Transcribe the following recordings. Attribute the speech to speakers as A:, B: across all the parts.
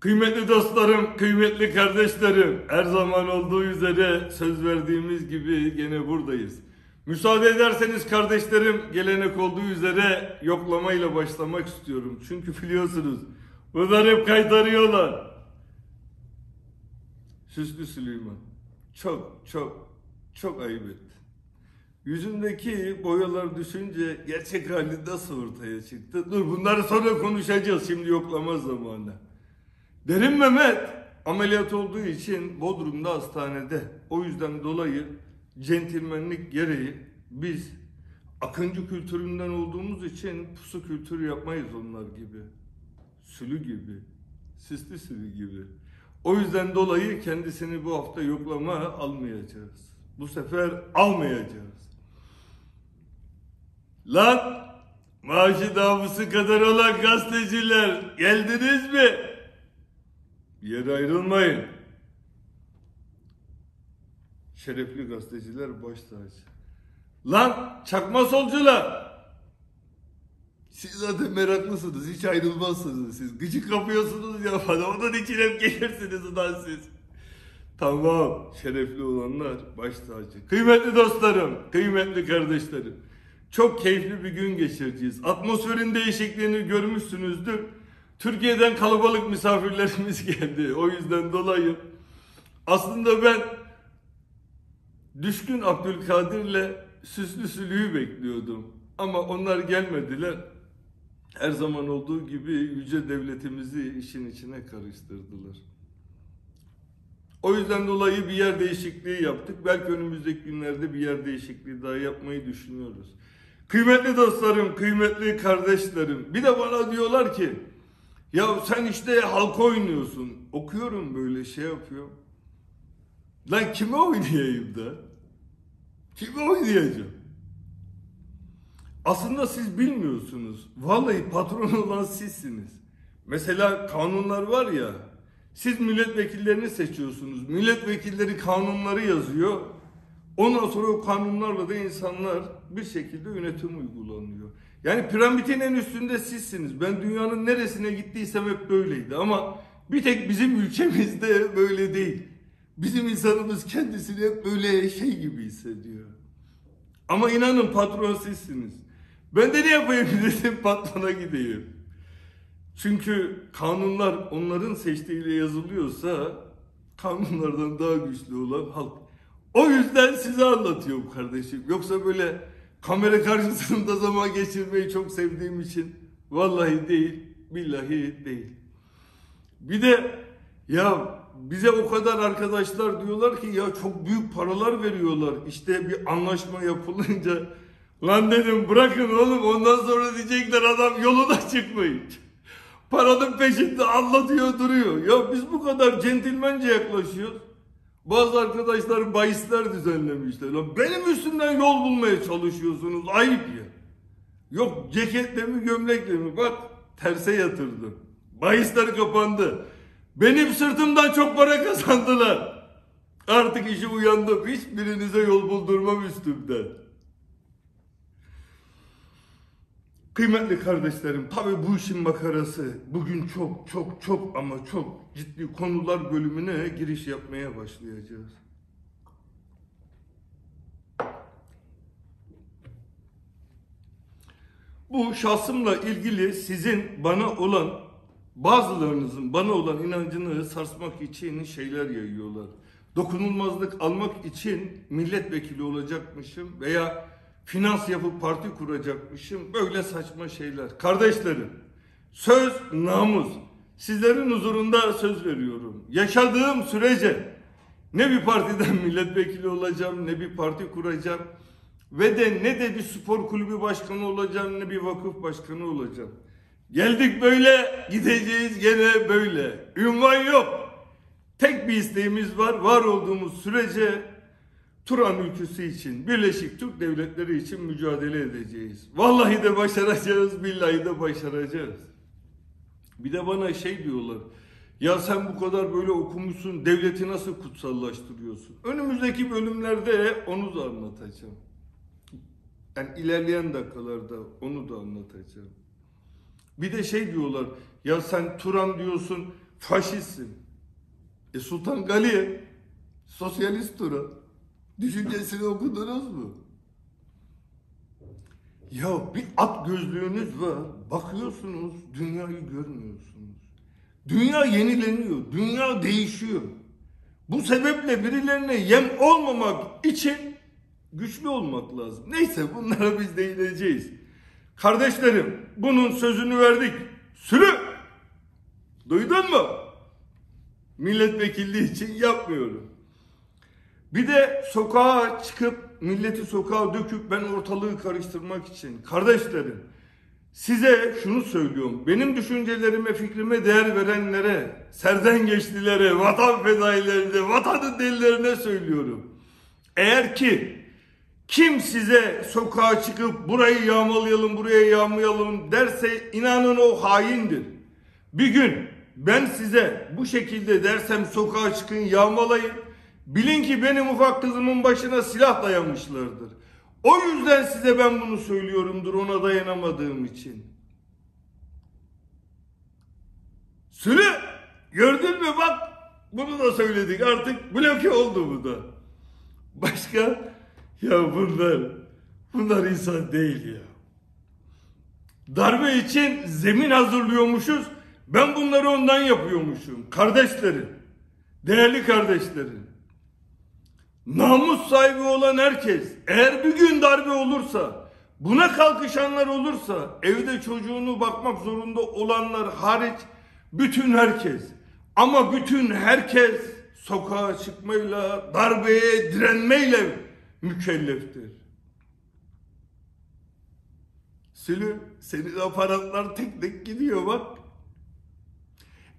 A: Kıymetli dostlarım, kıymetli kardeşlerim, her zaman olduğu üzere söz verdiğimiz gibi gene buradayız. Müsaade ederseniz kardeşlerim, gelenek olduğu üzere yoklamayla başlamak istiyorum. Çünkü biliyorsunuz, bunlar hep kaytarıyorlar. Süslü Süleyman, çok çok çok ayıp etti. Yüzündeki boyalar düşünce gerçek hali nasıl ortaya çıktı? Dur bunları sonra konuşacağız, şimdi yoklama zamanı. Derin Mehmet ameliyat olduğu için Bodrum'da hastanede. O yüzden dolayı centilmenlik gereği biz Akıncı kültüründen olduğumuz için pusu kültürü yapmayız onlar gibi. Sülü gibi. Sisli sülü gibi. O yüzden dolayı kendisini bu hafta yoklama almayacağız. Bu sefer almayacağız. Lan maaşı davusu kadar olan gazeteciler geldiniz mi? Bir yere ayrılmayın. Şerefli gazeteciler baş tacı. Lan çakma solcular. Siz zaten meraklısınız. Hiç ayrılmazsınız siz. Gıcık kapıyorsunuz ya bana. Onun için hep gelirsiniz lan siz. Tamam. Şerefli olanlar baş tacı. Kıymetli dostlarım, kıymetli kardeşlerim. Çok keyifli bir gün geçireceğiz. Atmosferin değişikliğini görmüşsünüzdür. Türkiye'den kalabalık misafirlerimiz geldi. O yüzden dolayı aslında ben Düşkün Abdülkadir'le Süslü Sülü'yü bekliyordum. Ama onlar gelmediler. Her zaman olduğu gibi yüce devletimizi işin içine karıştırdılar. O yüzden dolayı bir yer değişikliği yaptık. Belki önümüzdeki günlerde bir yer değişikliği daha yapmayı düşünüyoruz. Kıymetli dostlarım, kıymetli kardeşlerim. Bir de bana diyorlar ki ya sen işte halka oynuyorsun. Okuyorum böyle şey yapıyorum. Lan kime oynayayım da? Kime oynayacağım? Aslında siz bilmiyorsunuz. Vallahi patron olan sizsiniz. Mesela kanunlar var ya. Siz milletvekillerini seçiyorsunuz. Milletvekilleri kanunları yazıyor. Ondan sonra o kanunlarla da insanlar bir şekilde yönetim uygulanıyor. Yani piramidin en üstünde sizsiniz. Ben dünyanın neresine gittiysem hep böyleydi ama bir tek bizim ülkemizde böyle değil. Bizim insanımız kendisini hep böyle şey gibi hissediyor. Ama inanın patron sizsiniz. Ben de ne yapayım dedim patrona gideyim. Çünkü kanunlar onların seçtiğiyle yazılıyorsa kanunlardan daha güçlü olan halk. O yüzden size anlatıyorum kardeşim. Yoksa böyle kamera karşısında zaman geçirmeyi çok sevdiğim için vallahi değil, billahi değil. Bir de ya bize o kadar arkadaşlar diyorlar ki ya çok büyük paralar veriyorlar. İşte bir anlaşma yapılınca lan dedim bırakın oğlum ondan sonra diyecekler adam yoluna çıkmayın. Paranın peşinde anlatıyor duruyor. Ya biz bu kadar centilmence yaklaşıyoruz. Bazı arkadaşlar bahisler düzenlemişler. Lan benim üstümden yol bulmaya çalışıyorsunuz. Ayıp ya. Yok ceketle mi gömlekle mi? Bak terse yatırdım. Bahisler kapandı. Benim sırtımdan çok para kazandılar. Artık işi uyandım. Hiçbirinize yol buldurmam üstümden. Kıymetli kardeşlerim, tabi bu işin makarası bugün çok çok çok ama çok ciddi konular bölümüne giriş yapmaya başlayacağız. Bu şahsımla ilgili sizin bana olan bazılarınızın bana olan inancını sarsmak için şeyler yayıyorlar. Dokunulmazlık almak için milletvekili olacakmışım veya finans yapıp parti kuracakmışım. Böyle saçma şeyler. Kardeşlerim, söz namus. Sizlerin huzurunda söz veriyorum. Yaşadığım sürece ne bir partiden milletvekili olacağım, ne bir parti kuracağım ve de ne de bir spor kulübü başkanı olacağım, ne bir vakıf başkanı olacağım. Geldik böyle, gideceğiz gene böyle. Ünvan yok. Tek bir isteğimiz var. Var olduğumuz sürece Turan ülküsü için, Birleşik Türk Devletleri için mücadele edeceğiz. Vallahi de başaracağız, billahi de başaracağız. Bir de bana şey diyorlar. Ya sen bu kadar böyle okumuşsun, devleti nasıl kutsallaştırıyorsun? Önümüzdeki bölümlerde onu da anlatacağım. Yani ilerleyen dakikalarda onu da anlatacağım. Bir de şey diyorlar. Ya sen Turan diyorsun, faşistsin. E Sultan Galiye sosyalist duru. Düşüncesini okudunuz mu? Ya bir at gözlüğünüz var. Bakıyorsunuz dünyayı görmüyorsunuz. Dünya yenileniyor. Dünya değişiyor. Bu sebeple birilerine yem olmamak için güçlü olmak lazım. Neyse bunlara biz değineceğiz. Kardeşlerim bunun sözünü verdik. Sürü! Duydun mu? Milletvekilliği için yapmıyorum. Bir de sokağa çıkıp milleti sokağa döküp ben ortalığı karıştırmak için kardeşlerim size şunu söylüyorum. Benim düşüncelerime, fikrime değer verenlere, serden geçtilere, vatan fedailerine, vatanın delilerine söylüyorum. Eğer ki kim size sokağa çıkıp burayı yağmalayalım, buraya yağmayalım derse inanın o haindir. Bir gün ben size bu şekilde dersem sokağa çıkın yağmalayın. Bilin ki benim ufak kızımın başına silah dayamışlardır. O yüzden size ben bunu söylüyorumdur ona dayanamadığım için. Sürü gördün mü bak bunu da söyledik artık bloke oldu bu da. Başka ya bunlar bunlar insan değil ya. Darbe için zemin hazırlıyormuşuz. Ben bunları ondan yapıyormuşum. Kardeşlerim, değerli kardeşlerim. Namus sahibi olan herkes eğer bir gün darbe olursa buna kalkışanlar olursa evde çocuğunu bakmak zorunda olanlar hariç bütün herkes ama bütün herkes sokağa çıkmayla darbeye direnmeyle mükelleftir. Sülü senin aparatlar tek tek gidiyor bak.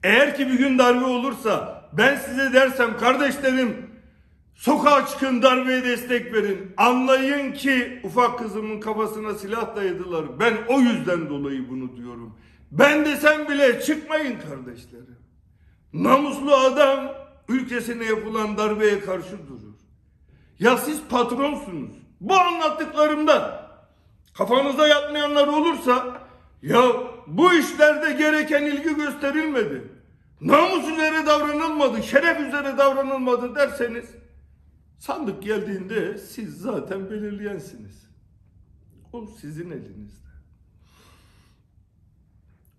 A: Eğer ki bir gün darbe olursa ben size dersem kardeşlerim Sokağa çıkın darbeye destek verin. Anlayın ki ufak kızımın kafasına silah dayadılar. Ben o yüzden dolayı bunu diyorum. Ben desem bile çıkmayın kardeşlerim. Namuslu adam ülkesine yapılan darbeye karşı durur. Ya siz patronsunuz. Bu anlattıklarımdan kafanıza yatmayanlar olursa ya bu işlerde gereken ilgi gösterilmedi. Namus üzere davranılmadı, şeref üzere davranılmadı derseniz Sandık geldiğinde siz zaten belirleyensiniz. O sizin elinizde.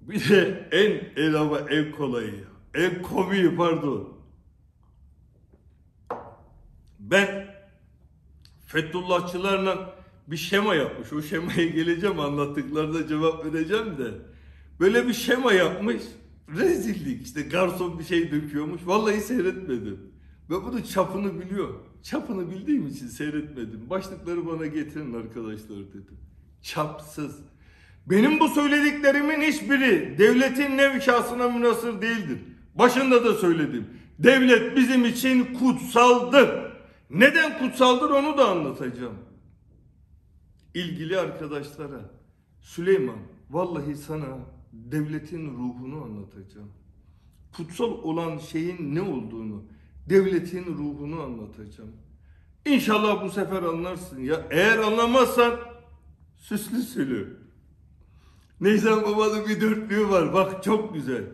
A: Bir de en el ama en kolayı, en komiği pardon. Ben Fethullahçılarla bir şema yapmış. O şemaya geleceğim anlattıklarında cevap vereceğim de. Böyle bir şema yapmış. Rezillik işte garson bir şey döküyormuş. Vallahi seyretmedim. Ve bunu çapını biliyor. Çapını bildiğim için seyretmedim. Başlıkları bana getirin arkadaşlar dedim. Çapsız. Benim bu söylediklerimin hiçbiri devletin nevkasına münasır değildir. Başında da söyledim. Devlet bizim için kutsaldır. Neden kutsaldır onu da anlatacağım. İlgili arkadaşlara Süleyman vallahi sana devletin ruhunu anlatacağım. Kutsal olan şeyin ne olduğunu, devletin ruhunu anlatacağım. İnşallah bu sefer anlarsın ya. Eğer anlamazsan süslü sülü. Neyzen Baba'nın bir dörtlüğü var. Bak çok güzel.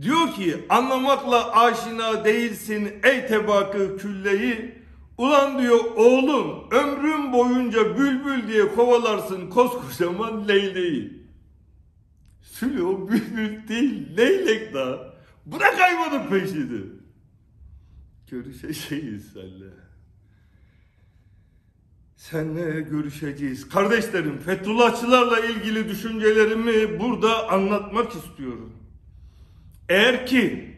A: Diyor ki anlamakla aşina değilsin ey tebakı külleyi. Ulan diyor oğlum ömrüm boyunca bülbül diye kovalarsın koskocaman leyleği. Sülü o bülbül değil leylek daha. Bırak hayvanın peşini görüşeceğiz seninle. Seninle görüşeceğiz. Kardeşlerim Fethullahçılarla ilgili düşüncelerimi burada anlatmak istiyorum. Eğer ki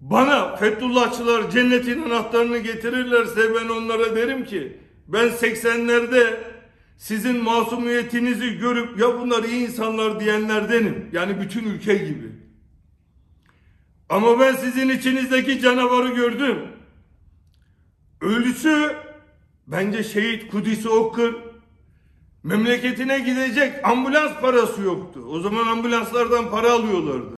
A: bana Fethullahçılar cennetin anahtarını getirirlerse ben onlara derim ki ben 80'lerde sizin masumiyetinizi görüp ya bunlar iyi insanlar diyenlerdenim. Yani bütün ülke gibi. Ama ben sizin içinizdeki canavarı gördüm. Ölüsü bence şehit Kudüs'ü okur. Memleketine gidecek ambulans parası yoktu. O zaman ambulanslardan para alıyorlardı.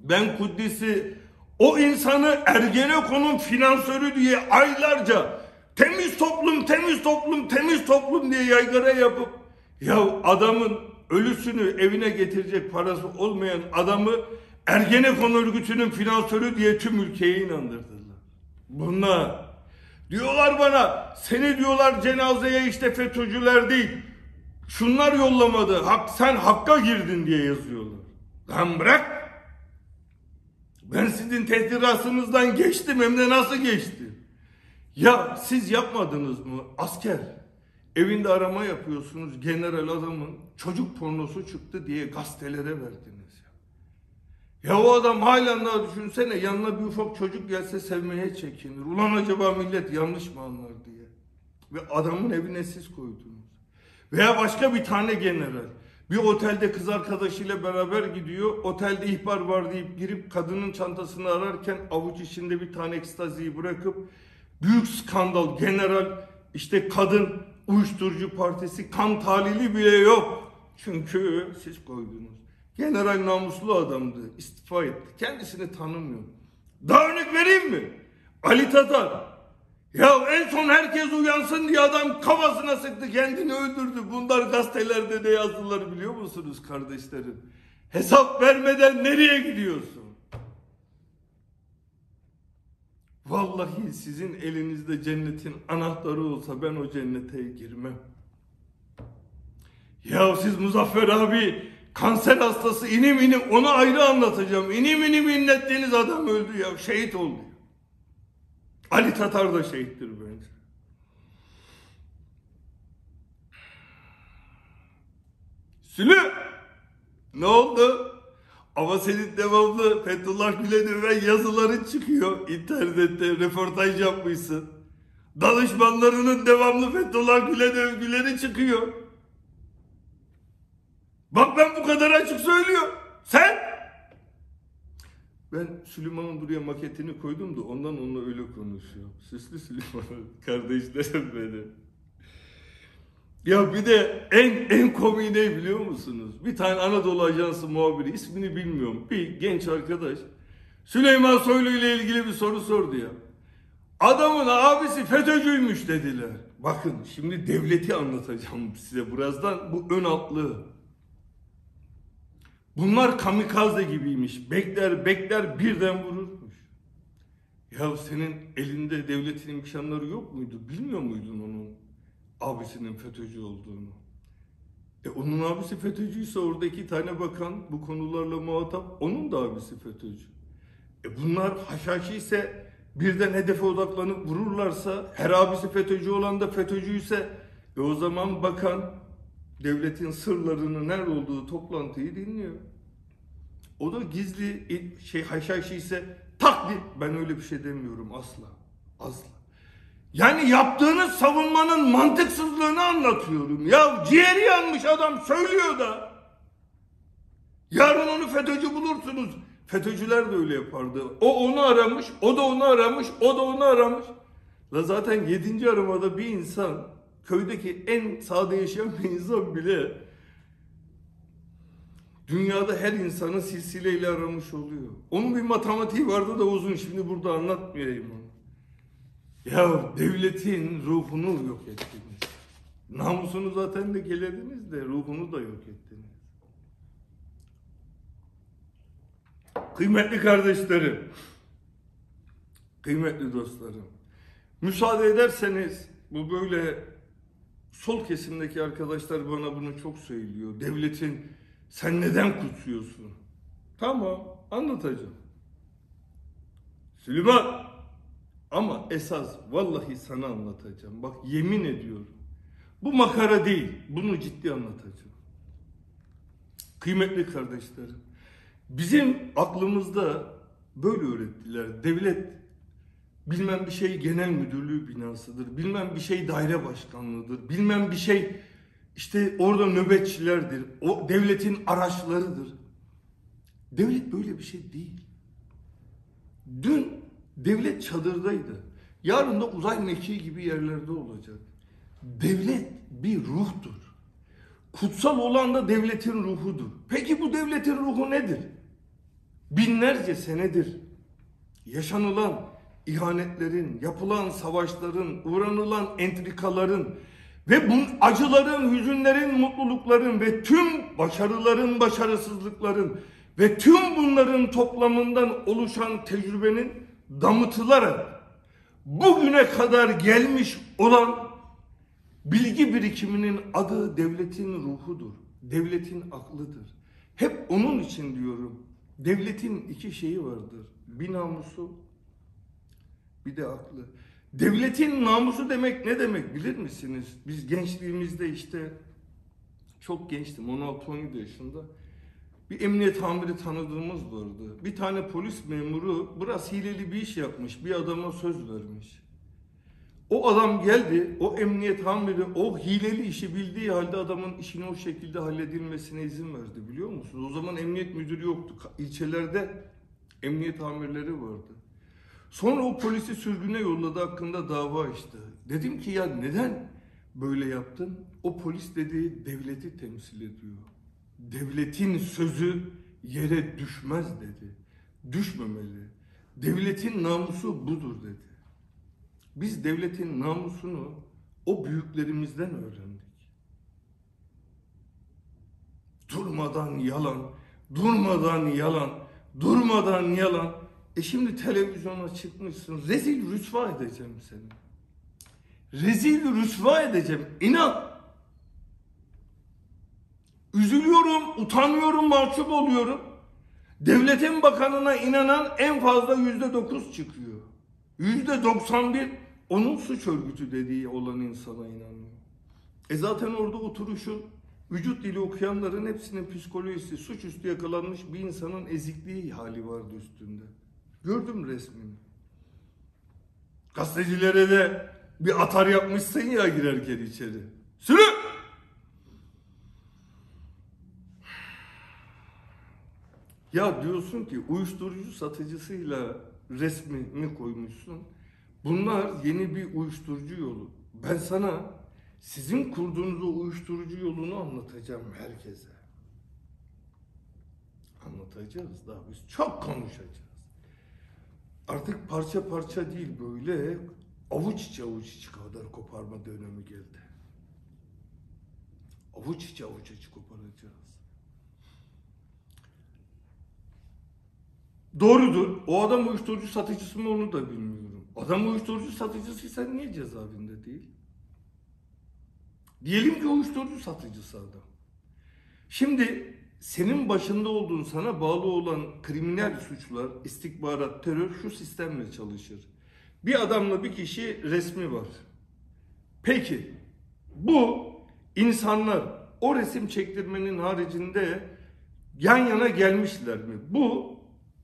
A: Ben Kudüs'ü o insanı Ergenekon'un finansörü diye aylarca temiz toplum, temiz toplum, temiz toplum diye yaygara yapıp ya adamın ölüsünü evine getirecek parası olmayan adamı Ergenekon örgütünün finansörü diye tüm ülkeyi inandırdılar. Bunlar diyorlar bana seni diyorlar cenazeye işte FETÖ'cüler değil şunlar yollamadı hak, sen hakka girdin diye yazıyorlar. Lan bırak ben sizin tehdirasınızdan geçtim hem de nasıl geçtim? Ya siz yapmadınız mı asker? Evinde arama yapıyorsunuz general adamın çocuk pornosu çıktı diye gazetelere verdiniz ya. O adam halen daha düşünsene yanına bir ufak çocuk gelse sevmeye çekinir. Ulan acaba millet yanlış mı anlar diye. Ve adamın evine siz koydunuz. Veya başka bir tane general. Bir otelde kız arkadaşıyla beraber gidiyor. Otelde ihbar var deyip girip kadının çantasını ararken avuç içinde bir tane ekstaziyi bırakıp büyük skandal general işte kadın uyuşturucu partisi kan talili bile yok. Çünkü siz koydunuz. General namuslu adamdı. istifa etti. Kendisini tanımıyor. Daha örnek vereyim mi? Ali Tatar. Ya en son herkes uyansın diye adam kafasına sıktı kendini öldürdü. Bunlar gazetelerde ne yazdılar biliyor musunuz kardeşlerim? Hesap vermeden nereye gidiyorsun? Vallahi sizin elinizde cennetin anahtarı olsa ben o cennete girmem. Ya siz Muzaffer abi kanser hastası inim inim onu ayrı anlatacağım. İnim inim inlettiğiniz adam öldü ya şehit oldu. Ali Tatar da şehittir bence. Sülü ne oldu? Ama senin devamlı Fethullah Gülen'in ve yazıların çıkıyor. İnternette röportaj yapmışsın. Danışmanlarının devamlı Fethullah Gülen övgüleri çıkıyor. Bak ben bu kadar açık söylüyorum. Sen? Ben Süleyman'ın buraya maketini koydum da ondan onunla öyle konuşuyor. Süslü Süleyman kardeşlerim benim. Ya bir de en en komiği ne biliyor musunuz? Bir tane Anadolu Ajansı muhabiri ismini bilmiyorum. Bir genç arkadaş Süleyman Soylu ile ilgili bir soru sordu ya. Adamın abisi FETÖ'cüymüş dediler. Bakın şimdi devleti anlatacağım size birazdan. Bu ön altlığı. Bunlar kamikaze gibiymiş. Bekler bekler birden vururmuş. Ya senin elinde devletin imkanları yok muydu? Bilmiyor muydun onun abisinin FETÖ'cü olduğunu? E onun abisi FETÖ'cüyse orada iki tane bakan bu konularla muhatap onun da abisi FETÖ'cü. E bunlar haşhaşi ise birden hedefe odaklanıp vururlarsa her abisi FETÖ'cü olan da FETÖ'cüyse e o zaman bakan devletin sırlarının nerede olduğu toplantıyı dinliyor. O da gizli şey haşhaşi ise taklit. Ben öyle bir şey demiyorum asla. Asla. Yani yaptığınız savunmanın mantıksızlığını anlatıyorum. Ya ciğeri yanmış adam söylüyor da. Yarın onu FETÖ'cü bulursunuz. FETÖ'cüler de öyle yapardı. O onu aramış, o da onu aramış, o da onu aramış. La zaten yedinci aramada bir insan, köydeki en sade yaşayan bir insan bile dünyada her insanı silsileyle aramış oluyor. Onun bir matematiği vardı da uzun şimdi burada anlatmayayım onu. Ya devletin ruhunu yok ettiniz. Namusunu zaten de gelediniz de ruhunu da yok ettiniz. Kıymetli kardeşlerim, kıymetli dostlarım, müsaade ederseniz bu böyle sol kesimdeki arkadaşlar bana bunu çok söylüyor. Devletin sen neden kutsuyorsun? Tamam anlatacağım. Süleyman ama esas vallahi sana anlatacağım. Bak yemin ediyorum. Bu makara değil. Bunu ciddi anlatacağım. Kıymetli kardeşlerim. Bizim aklımızda böyle öğrettiler. Devlet bilmem bir şey genel müdürlüğü binasıdır. Bilmem bir şey daire başkanlığıdır. Bilmem bir şey işte orada nöbetçilerdir. O devletin araçlarıdır. Devlet böyle bir şey değil. Dün devlet çadırdaydı. Yarın da uzay mekiği gibi yerlerde olacak. Devlet bir ruhtur. Kutsal olan da devletin ruhudur. Peki bu devletin ruhu nedir? Binlerce senedir yaşanılan ihanetlerin, yapılan savaşların, uğranılan entrikaların, ve bu acıların, hüzünlerin, mutlulukların ve tüm başarıların, başarısızlıkların Ve tüm bunların toplamından oluşan tecrübenin damıtılarak bugüne kadar gelmiş olan bilgi birikiminin adı devletin ruhudur. Devletin aklıdır. Hep onun için diyorum. Devletin iki şeyi vardır. Bir namusu, bir de aklı. Devletin namusu demek ne demek bilir misiniz? Biz gençliğimizde işte çok gençtim 16-17 yaşında. Bir emniyet amiri tanıdığımız vardı. Bir tane polis memuru biraz hileli bir iş yapmış. Bir adama söz vermiş. O adam geldi, o emniyet amiri o hileli işi bildiği halde adamın işini o şekilde halledilmesine izin verdi biliyor musunuz? O zaman emniyet müdürü yoktu. İlçelerde emniyet amirleri vardı. Sonra o polisi sürgüne yolladı hakkında dava açtı. Dedim ki ya neden böyle yaptın? O polis dedi devleti temsil ediyor. Devletin sözü yere düşmez dedi. Düşmemeli. Devletin namusu budur dedi. Biz devletin namusunu o büyüklerimizden öğrendik. Durmadan yalan, durmadan yalan, durmadan yalan. E şimdi televizyona çıkmışsın. Rezil rüsva edeceğim seni. Rezil rüsva edeceğim. İnan. Üzülüyorum, utanıyorum, mahcup oluyorum. Devletin bakanına inanan en fazla yüzde dokuz çıkıyor. Yüzde doksan bir onun suç örgütü dediği olan insana inanıyor. E zaten orada oturuşun vücut dili okuyanların hepsinin psikolojisi suçüstü yakalanmış bir insanın ezikliği hali vardı üstünde. Gördüm resmini. Gazetecilere de bir atar yapmışsın ya girerken içeri. Sürü! Ya diyorsun ki uyuşturucu satıcısıyla resmini koymuşsun. Bunlar yeni bir uyuşturucu yolu. Ben sana sizin kurduğunuz uyuşturucu yolunu anlatacağım herkese. Anlatacağız daha biz çok konuşacağız. Artık parça parça değil böyle avuç içi avuç içi kadar koparma dönemi geldi. Avuç içi avuç içi koparacağız. Doğrudur. O adam uyuşturucu satıcısı mı onu da bilmiyorum. Adam uyuşturucu satıcısıysa niye cezaevinde değil? Diyelim ki uyuşturucu satıcısı adam. Şimdi senin başında olduğun sana bağlı olan kriminal suçlar, istikbarat, terör şu sistemle çalışır. Bir adamla bir kişi resmi var. Peki bu insanlar o resim çektirmenin haricinde yan yana gelmişler mi? Bu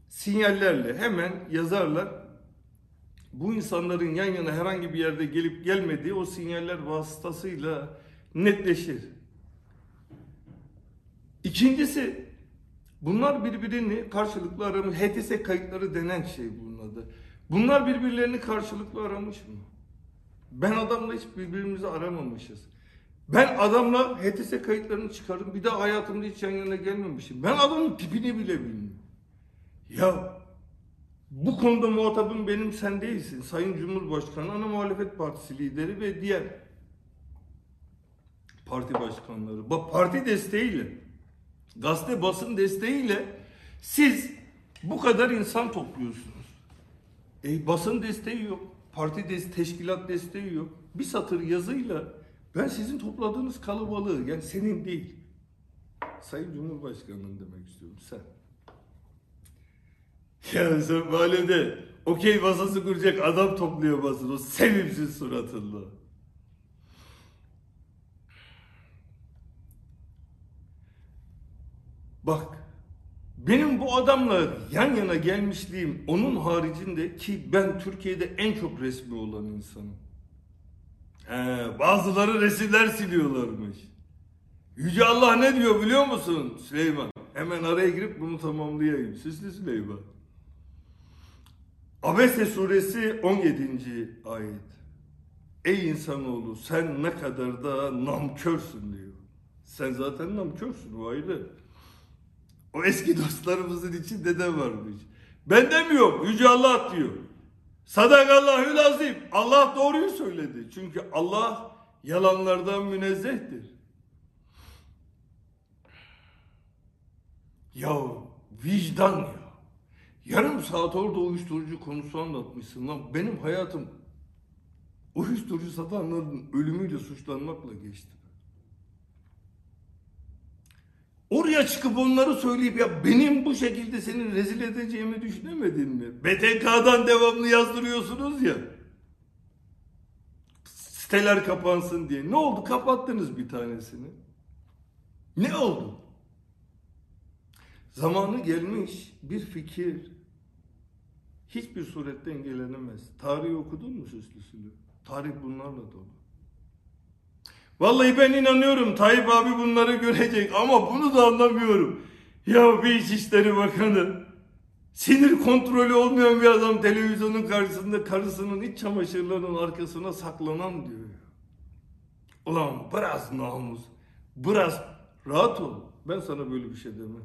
A: sinyallerle hemen yazarlar. Bu insanların yan yana herhangi bir yerde gelip gelmediği o sinyaller vasıtasıyla netleşir. İkincisi bunlar birbirini karşılıklı aramış. HTS kayıtları denen şey bunun adı. Bunlar birbirlerini karşılıklı aramış mı? Ben adamla hiç birbirimizi aramamışız. Ben adamla HTS kayıtlarını çıkardım. Bir daha hayatımda hiç yan yana gelmemişim. Ben adamın tipini bile bilmiyorum. Ya bu konuda muhatabım benim sen değilsin. Sayın Cumhurbaşkanı, ana muhalefet partisi lideri ve diğer parti başkanları. Bak parti desteğiyle, gazete basın desteğiyle siz bu kadar insan topluyorsunuz. E basın desteği yok, parti des teşkilat desteği yok. Bir satır yazıyla ben sizin topladığınız kalabalığı yani senin değil. Sayın Cumhurbaşkanı'nın demek istiyorum sen. Ya sen mahallede okey masası kuracak adam topluyor basın o sevimsiz suratında. Bak benim bu adamla yan yana gelmişliğim onun haricinde ki ben Türkiye'de en çok resmi olan insanım. He, bazıları resimler siliyorlarmış. Yüce Allah ne diyor biliyor musun Süleyman? Hemen araya girip bunu tamamlayayım. Süslü Süleyman. Abese suresi 17. ayet. Ey insanoğlu sen ne kadar da namkörsün diyor. Sen zaten namkörsün o ayrı. O eski dostlarımızın içinde de varmış. Ben demiyorum Yüce Allah diyor. Sadakallahül azim. Allah doğruyu söyledi. Çünkü Allah yalanlardan münezzehtir. Ya Vicdan ya. Yarım saat orada uyuşturucu konusu anlatmışsın lan. Benim hayatım uyuşturucu satanların ölümüyle suçlanmakla geçti. Oraya çıkıp onları söyleyip ya benim bu şekilde seni rezil edeceğimi düşünemedin mi? BTK'dan devamlı yazdırıyorsunuz ya. Siteler kapansın diye. Ne oldu? Kapattınız bir tanesini. Ne oldu? Zamanı gelmiş bir fikir hiçbir surette engellenemez. Tarihi okudun mu süslüsünü? Tarih bunlarla dolu. Vallahi ben inanıyorum Tayyip abi bunları görecek ama bunu da anlamıyorum. Ya bir İçişleri Bakanı sinir kontrolü olmayan bir adam televizyonun karşısında karısının iç çamaşırlarının arkasına saklanan diyor. Ulan biraz namus, biraz rahat ol. Ben sana böyle bir şey demem.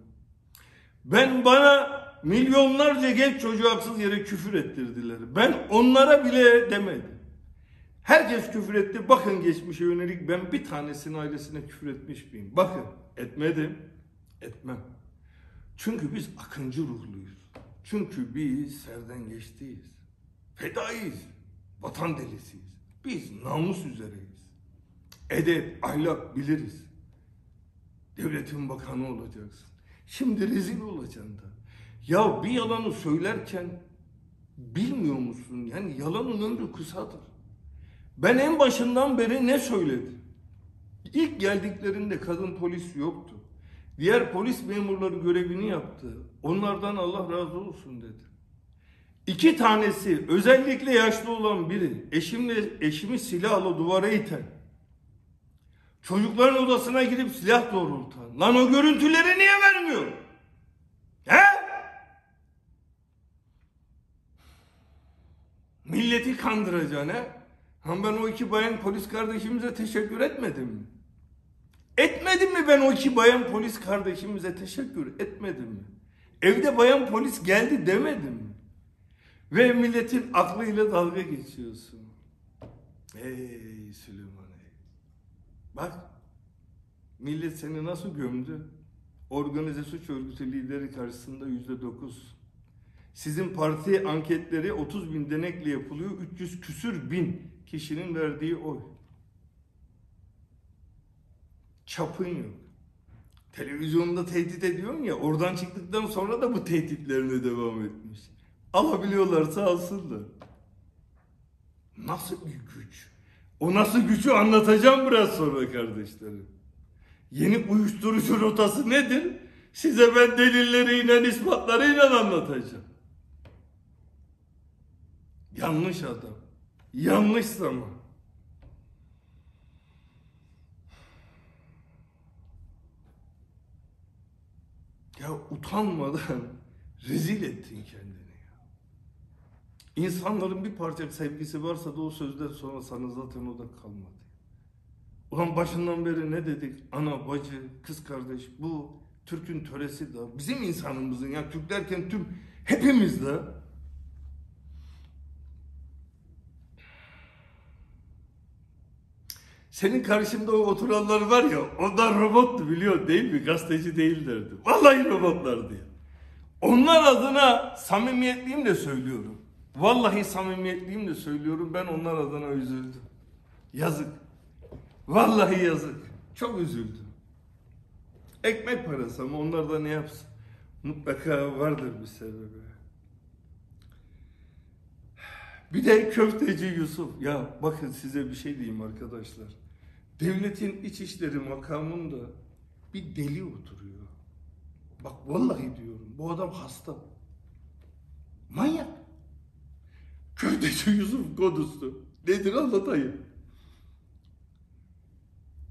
A: Ben bana milyonlarca genç çocuğu haksız yere küfür ettirdiler. Ben onlara bile demedim. Herkes küfür etti. Bakın geçmişe yönelik ben bir tanesinin ailesine küfür etmiş miyim? Bakın etmedim. Etmem. Çünkü biz akıncı ruhluyuz. Çünkü biz serden geçtiyiz. Fedaiyiz. Vatan delisiyiz. Biz namus üzereyiz. Edep, ahlak biliriz. Devletin bakanı olacaksın. Şimdi rezil olacaksın da. Ya bir yalanı söylerken bilmiyor musun? Yani yalanın ömrü kısadır. Ben en başından beri ne söyledim? İlk geldiklerinde kadın polis yoktu. Diğer polis memurları görevini yaptı. Onlardan Allah razı olsun dedi. İki tanesi özellikle yaşlı olan biri eşimle eşimi silahla duvara iten. Çocukların odasına gidip silah doğrultan. Lan o görüntüleri niye vermiyor? He? Milleti kandıracaksın Ha ben o iki bayan polis kardeşimize teşekkür etmedim mi? Etmedim mi ben o iki bayan polis kardeşimize teşekkür etmedim mi? Evde bayan polis geldi demedim mi? Ve milletin aklıyla dalga geçiyorsun. Ey Süleyman ey. Bak millet seni nasıl gömdü? Organize suç örgütü lideri karşısında yüzde dokuz. Sizin parti anketleri 30 bin denekle yapılıyor. 300 küsür bin kişinin verdiği oy. Çapın yok. Televizyonda tehdit ediyorsun ya oradan çıktıktan sonra da bu tehditlerine devam etmiş. Alabiliyorlarsa alsınlar. Nasıl bir güç? O nasıl gücü anlatacağım biraz sonra kardeşlerim. Yeni uyuşturucu rotası nedir? Size ben delilleriyle, ispatlarıyla anlatacağım. Yanlış adam. Yanlış zaman. Ya utanmadan rezil ettin kendini ya. İnsanların bir parça sevgisi varsa da o sözden sonra sana zaten o da kalmadı. Ulan başından beri ne dedik? Ana, bacı, kız kardeş bu Türk'ün töresi de bizim insanımızın ya Türk derken tüm hepimiz de Senin karşında o oturanlar var ya onlar robottu biliyor değil mi? Gazeteci değillerdi. Vallahi robotlardı. Onlar adına samimiyetliyim söylüyorum. Vallahi samimiyetliyim söylüyorum. Ben onlar adına üzüldüm. Yazık. Vallahi yazık. Çok üzüldüm. Ekmek parası ama onlar da ne yapsın? Mutlaka vardır bir sebebi. Bir de köfteci Yusuf. Ya bakın size bir şey diyeyim arkadaşlar. Devletin İçişleri makamında bir deli oturuyor. Bak vallahi diyorum bu adam hasta. Manyak. Köfteci Yusuf kodusu. Nedir anlatayım.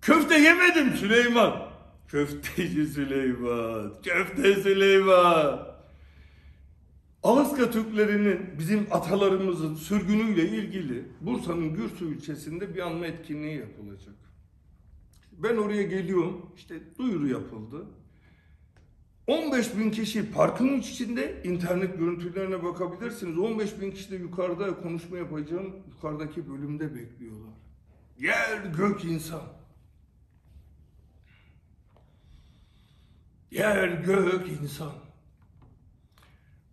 A: Köfte yemedim Süleyman. Köfteci Süleyman. Köfte Süleyman. Alaska Türklerinin bizim atalarımızın sürgünüyle ilgili Bursa'nın Gürsu ilçesinde bir anma etkinliği yapılacak. Ben oraya geliyorum. işte duyuru yapıldı. 15 bin kişi parkın içinde internet görüntülerine bakabilirsiniz. 15 bin kişi de yukarıda konuşma yapacağım. Yukarıdaki bölümde bekliyorlar. Yer gök insan. Yer gök insan.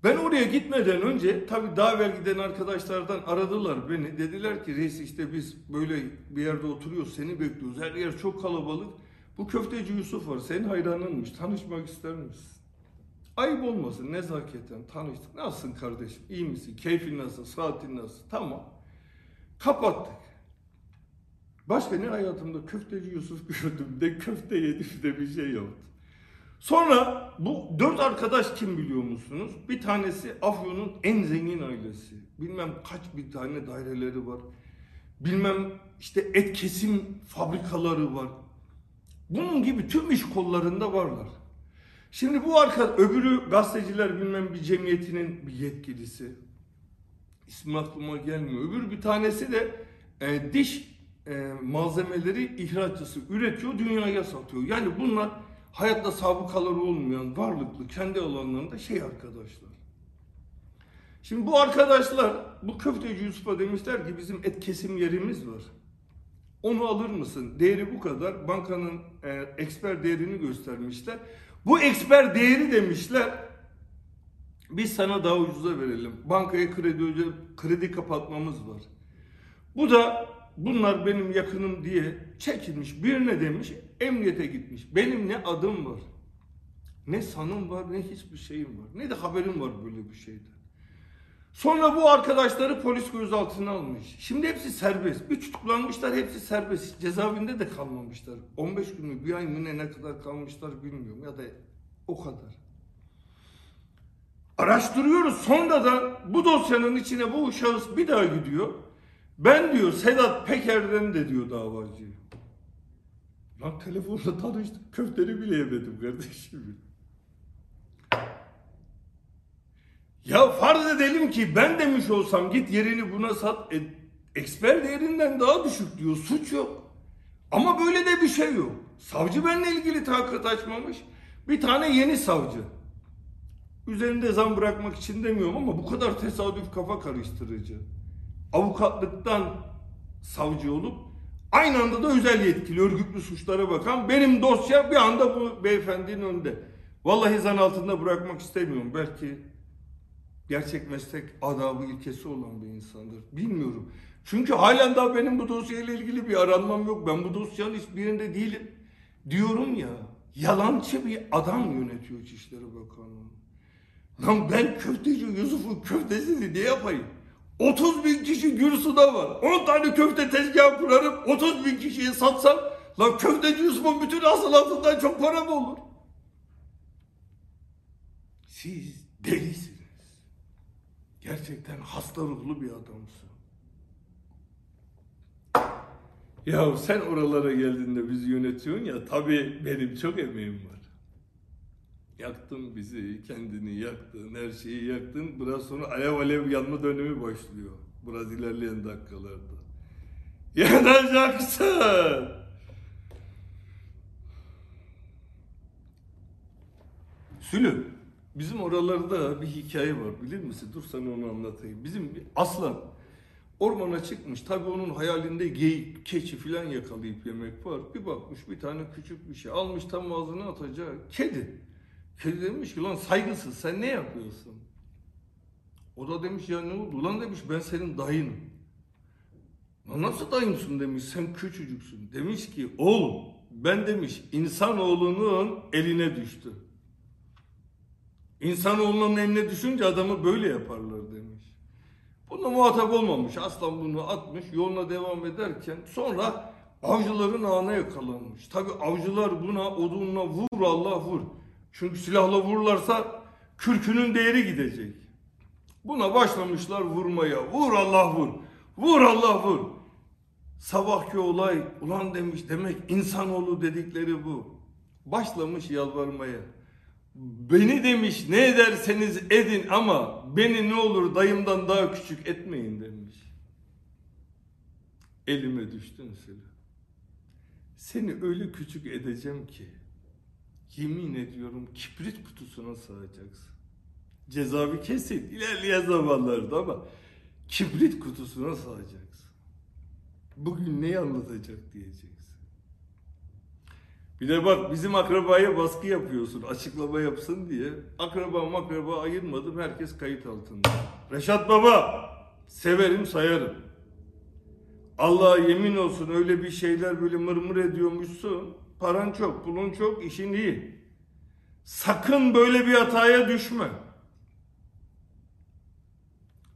A: Ben oraya gitmeden önce tabii daha evvel giden arkadaşlardan aradılar beni. Dediler ki reis işte biz böyle bir yerde oturuyoruz seni bekliyoruz. Her yer çok kalabalık. Bu köfteci Yusuf var senin hayranınmış tanışmak ister misin? Ayıp olmasın nezaketen tanıştık. Nasılsın kardeşim iyi misin? Keyfin nasıl? Saatin nasıl? Tamam. Kapattık. Başka ne hayatımda köfteci Yusuf gördüm de köfte yedim de bir şey yaptım. Sonra bu dört arkadaş kim biliyor musunuz? Bir tanesi Afyon'un en zengin ailesi. Bilmem kaç bir tane daireleri var. Bilmem işte et kesim fabrikaları var. Bunun gibi tüm iş kollarında varlar. Şimdi bu arka öbürü gazeteciler bilmem bir cemiyetinin bir yetkilisi. İsmi aklıma gelmiyor. Öbür bir tanesi de e, diş e, malzemeleri ihraççısı üretiyor, dünyaya satıyor. Yani bunlar hayatta sabıkaları olmayan, varlıklı, kendi alanlarında şey arkadaşlar. Şimdi bu arkadaşlar, bu köfteci Yusuf'a demişler ki bizim et kesim yerimiz var. Onu alır mısın? Değeri bu kadar. Bankanın e, eksper değerini göstermişler. Bu eksper değeri demişler. Biz sana daha ucuza verelim. Bankaya kredi kredi kapatmamız var. Bu da bunlar benim yakınım diye çekilmiş. Birine demiş emniyete gitmiş. Benim ne adım var, ne sanım var, ne hiçbir şeyim var. Ne de haberim var böyle bir şeyden. Sonra bu arkadaşları polis gözaltına almış. Şimdi hepsi serbest. Bir tutuklanmışlar hepsi serbest. Cezaevinde de kalmamışlar. 15 gün mü bir ay mı ne, ne kadar kalmışlar bilmiyorum ya da o kadar. Araştırıyoruz. Sonra da bu dosyanın içine bu şahıs bir daha gidiyor. Ben diyor Sedat Peker'den de diyor davacı. Lan telefonla tanıştık. Köfteni bile yemedim kardeşim. Ya farz edelim ki ben demiş olsam git yerini buna sat. E, eksper değerinden daha düşük diyor. Suç yok. Ama böyle de bir şey yok. Savcı benimle ilgili tahakkuk açmamış. Bir tane yeni savcı. Üzerinde zam bırakmak için demiyorum ama bu kadar tesadüf kafa karıştırıcı. Avukatlıktan savcı olup aynı anda da özel yetkili örgütlü suçlara bakan benim dosya bir anda bu beyefendinin önünde. Vallahi zan altında bırakmak istemiyorum. Belki gerçek meslek adabı ilkesi olan bir insandır. Bilmiyorum. Çünkü halen daha benim bu dosyayla ilgili bir aranmam yok. Ben bu dosyanın hiçbirinde değilim. Diyorum ya, yalancı bir adam yönetiyor İçişleri Bakanlığı. Lan ben köfteci Yusuf'un köftesini ne yapayım? 30 bin kişi Gürsu'da var. 10 tane köfte tezgahı kurarım. 30 bin kişiye satsam lan köfteci Yusuf'un bütün hasılatından çok para mı olur? Siz delisiniz. Gerçekten hasta ruhlu bir adamsın. Ya sen oralara geldiğinde bizi yönetiyorsun ya tabii benim çok emeğim var. Yaktın bizi, kendini yaktın, her şeyi yaktın. Biraz sonra alev alev yanma dönemi başlıyor. Biraz ilerleyen dakikalarda. Yanacaksın. Sülü, bizim oralarda bir hikaye var bilir misin? Dur sana onu anlatayım. Bizim bir aslan ormana çıkmış. Tabii onun hayalinde geyik, keçi filan yakalayıp yemek var. Bir bakmış bir tane küçük bir şey almış tam ağzına atacak. Kedi. Kedi demiş ki lan saygısız sen ne yapıyorsun? O da demiş ya ne oldu? Ulan demiş ben senin dayınım. Lan nasıl dayımsın demiş sen küçücüksün. Demiş ki oğlum ben demiş insanoğlunun eline düştü. İnsanoğlunun eline düşünce adamı böyle yaparlar demiş. Bununla muhatap olmamış. Aslan bunu atmış yoluna devam ederken sonra avcıların ağına yakalanmış. Tabi avcılar buna odunla vur Allah vur. Çünkü silahla vururlarsa kürkünün değeri gidecek. Buna başlamışlar vurmaya. Vur Allah vur. Vur Allah vur. Sabahki olay ulan demiş demek insanoğlu dedikleri bu. Başlamış yalvarmaya. Beni demiş ne ederseniz edin ama beni ne olur dayımdan daha küçük etmeyin demiş. Elime düştün Sıla. Seni öyle küçük edeceğim ki yemin ediyorum kibrit kutusuna sığacaksın. Cezavi kesin ilerleyen zamanlarda ama kibrit kutusuna sığacaksın. Bugün neyi anlatacak diyeceksin. Bir de bak bizim akrabaya baskı yapıyorsun açıklama yapsın diye. Akraba makraba ayırmadım herkes kayıt altında. Reşat Baba severim sayarım. Allah'a yemin olsun öyle bir şeyler böyle mırmır ediyormuşsun. Paran çok, pulun çok, işin iyi. Sakın böyle bir hataya düşme.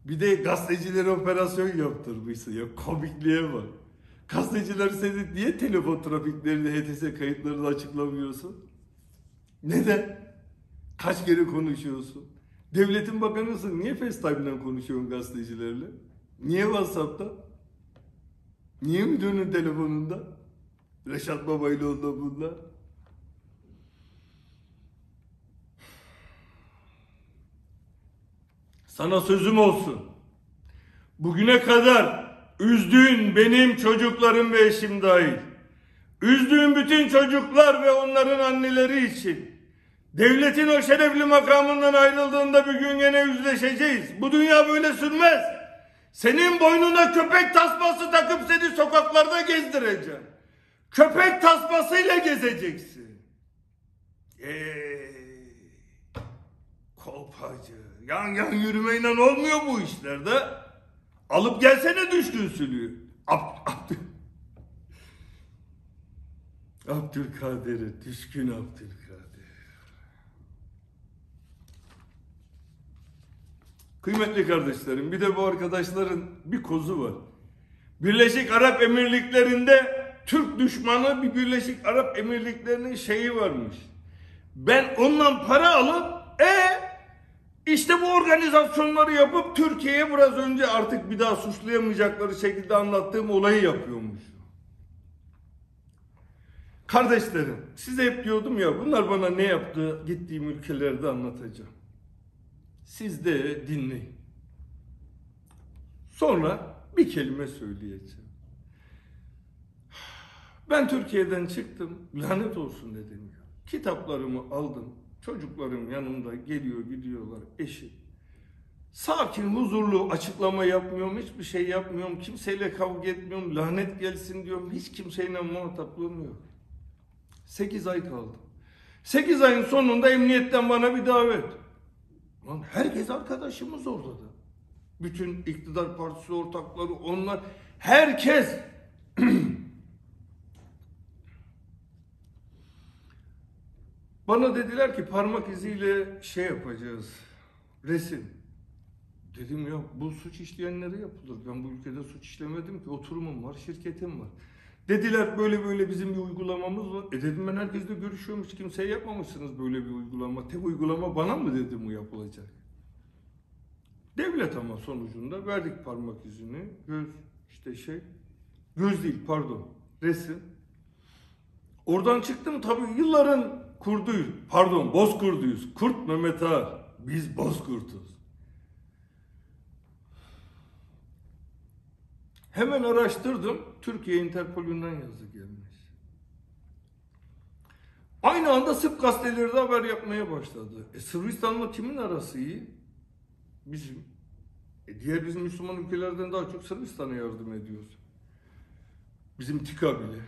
A: Bir de gazetecilere operasyon yaptırmışsın ya komikliğe bak. Gazeteciler seni niye telefon trafiklerini HTS kayıtlarını açıklamıyorsun? Neden? Kaç kere konuşuyorsun? Devletin bakanısın. Niye FaceTime'dan konuşuyorsun gazetecilerle? Niye WhatsApp'ta? Niye müdürünün telefonunda? Reşat Baba ile onda bunda. Sana sözüm olsun. Bugüne kadar üzdüğün benim çocuklarım ve eşim dahil. Üzdüğün bütün çocuklar ve onların anneleri için. Devletin o şerefli makamından ayrıldığında bir gün gene yüzleşeceğiz. Bu dünya böyle sürmez. Senin boynuna köpek tasması takıp seni sokaklarda gezdireceğim. Köpek tasmasıyla gezeceksin. Ey, kolpacı. Yan yan yürümeyle olmuyor bu işlerde. Alıp gelsene düşkün sülüğü. Ab, Abdül... Düşkün Abdülkadir. Kıymetli kardeşlerim bir de bu arkadaşların bir kozu var. Birleşik Arap Emirlikleri'nde Türk düşmanı bir Birleşik Arap Emirlikleri'nin şeyi varmış. Ben ondan para alıp e işte bu organizasyonları yapıp Türkiye'ye biraz önce artık bir daha suçlayamayacakları şekilde anlattığım olayı yapıyormuş. Kardeşlerim size hep diyordum ya bunlar bana ne yaptı gittiğim ülkelerde anlatacağım. Siz de dinleyin. Sonra bir kelime söyleyeceğim. Ben Türkiye'den çıktım. Lanet olsun dedim ya. Kitaplarımı aldım. Çocuklarım yanımda geliyor gidiyorlar. Eşim. Sakin, huzurlu açıklama yapmıyorum. Hiçbir şey yapmıyorum. Kimseyle kavga etmiyorum. Lanet gelsin diyorum. Hiç kimseyle muhataplığım yok. 8 ay kaldı. 8 ayın sonunda emniyetten bana bir davet. Lan herkes arkadaşımız orada da. Bütün iktidar partisi ortakları onlar. Herkes Bana dediler ki parmak iziyle şey yapacağız. Resim. Dedim ya bu suç işleyenlere yapılır. Ben bu ülkede suç işlemedim ki. Oturumum var, şirketim var. Dediler böyle böyle bizim bir uygulamamız var. E dedim ben herkesle görüşüyormuş. Kimseye yapmamışsınız böyle bir uygulama. Tek uygulama bana mı dedim bu yapılacak? Devlet ama sonucunda verdik parmak izini. Göz işte şey. Göz değil pardon. Resim. Oradan çıktım tabii yılların kurduyuz. Pardon bozkurduyuz. Kurt Mehmet Ağa. Biz bozkurtuz. Hemen araştırdım. Türkiye Interpol'ünden yazı gelmiş. Aynı anda Sırp gazeteleri de haber yapmaya başladı. E Sırbistan'la kimin arası iyi? Bizim. E diğer bizim Müslüman ülkelerden daha çok Sırbistan'a yardım ediyoruz. Bizim TİKA bile.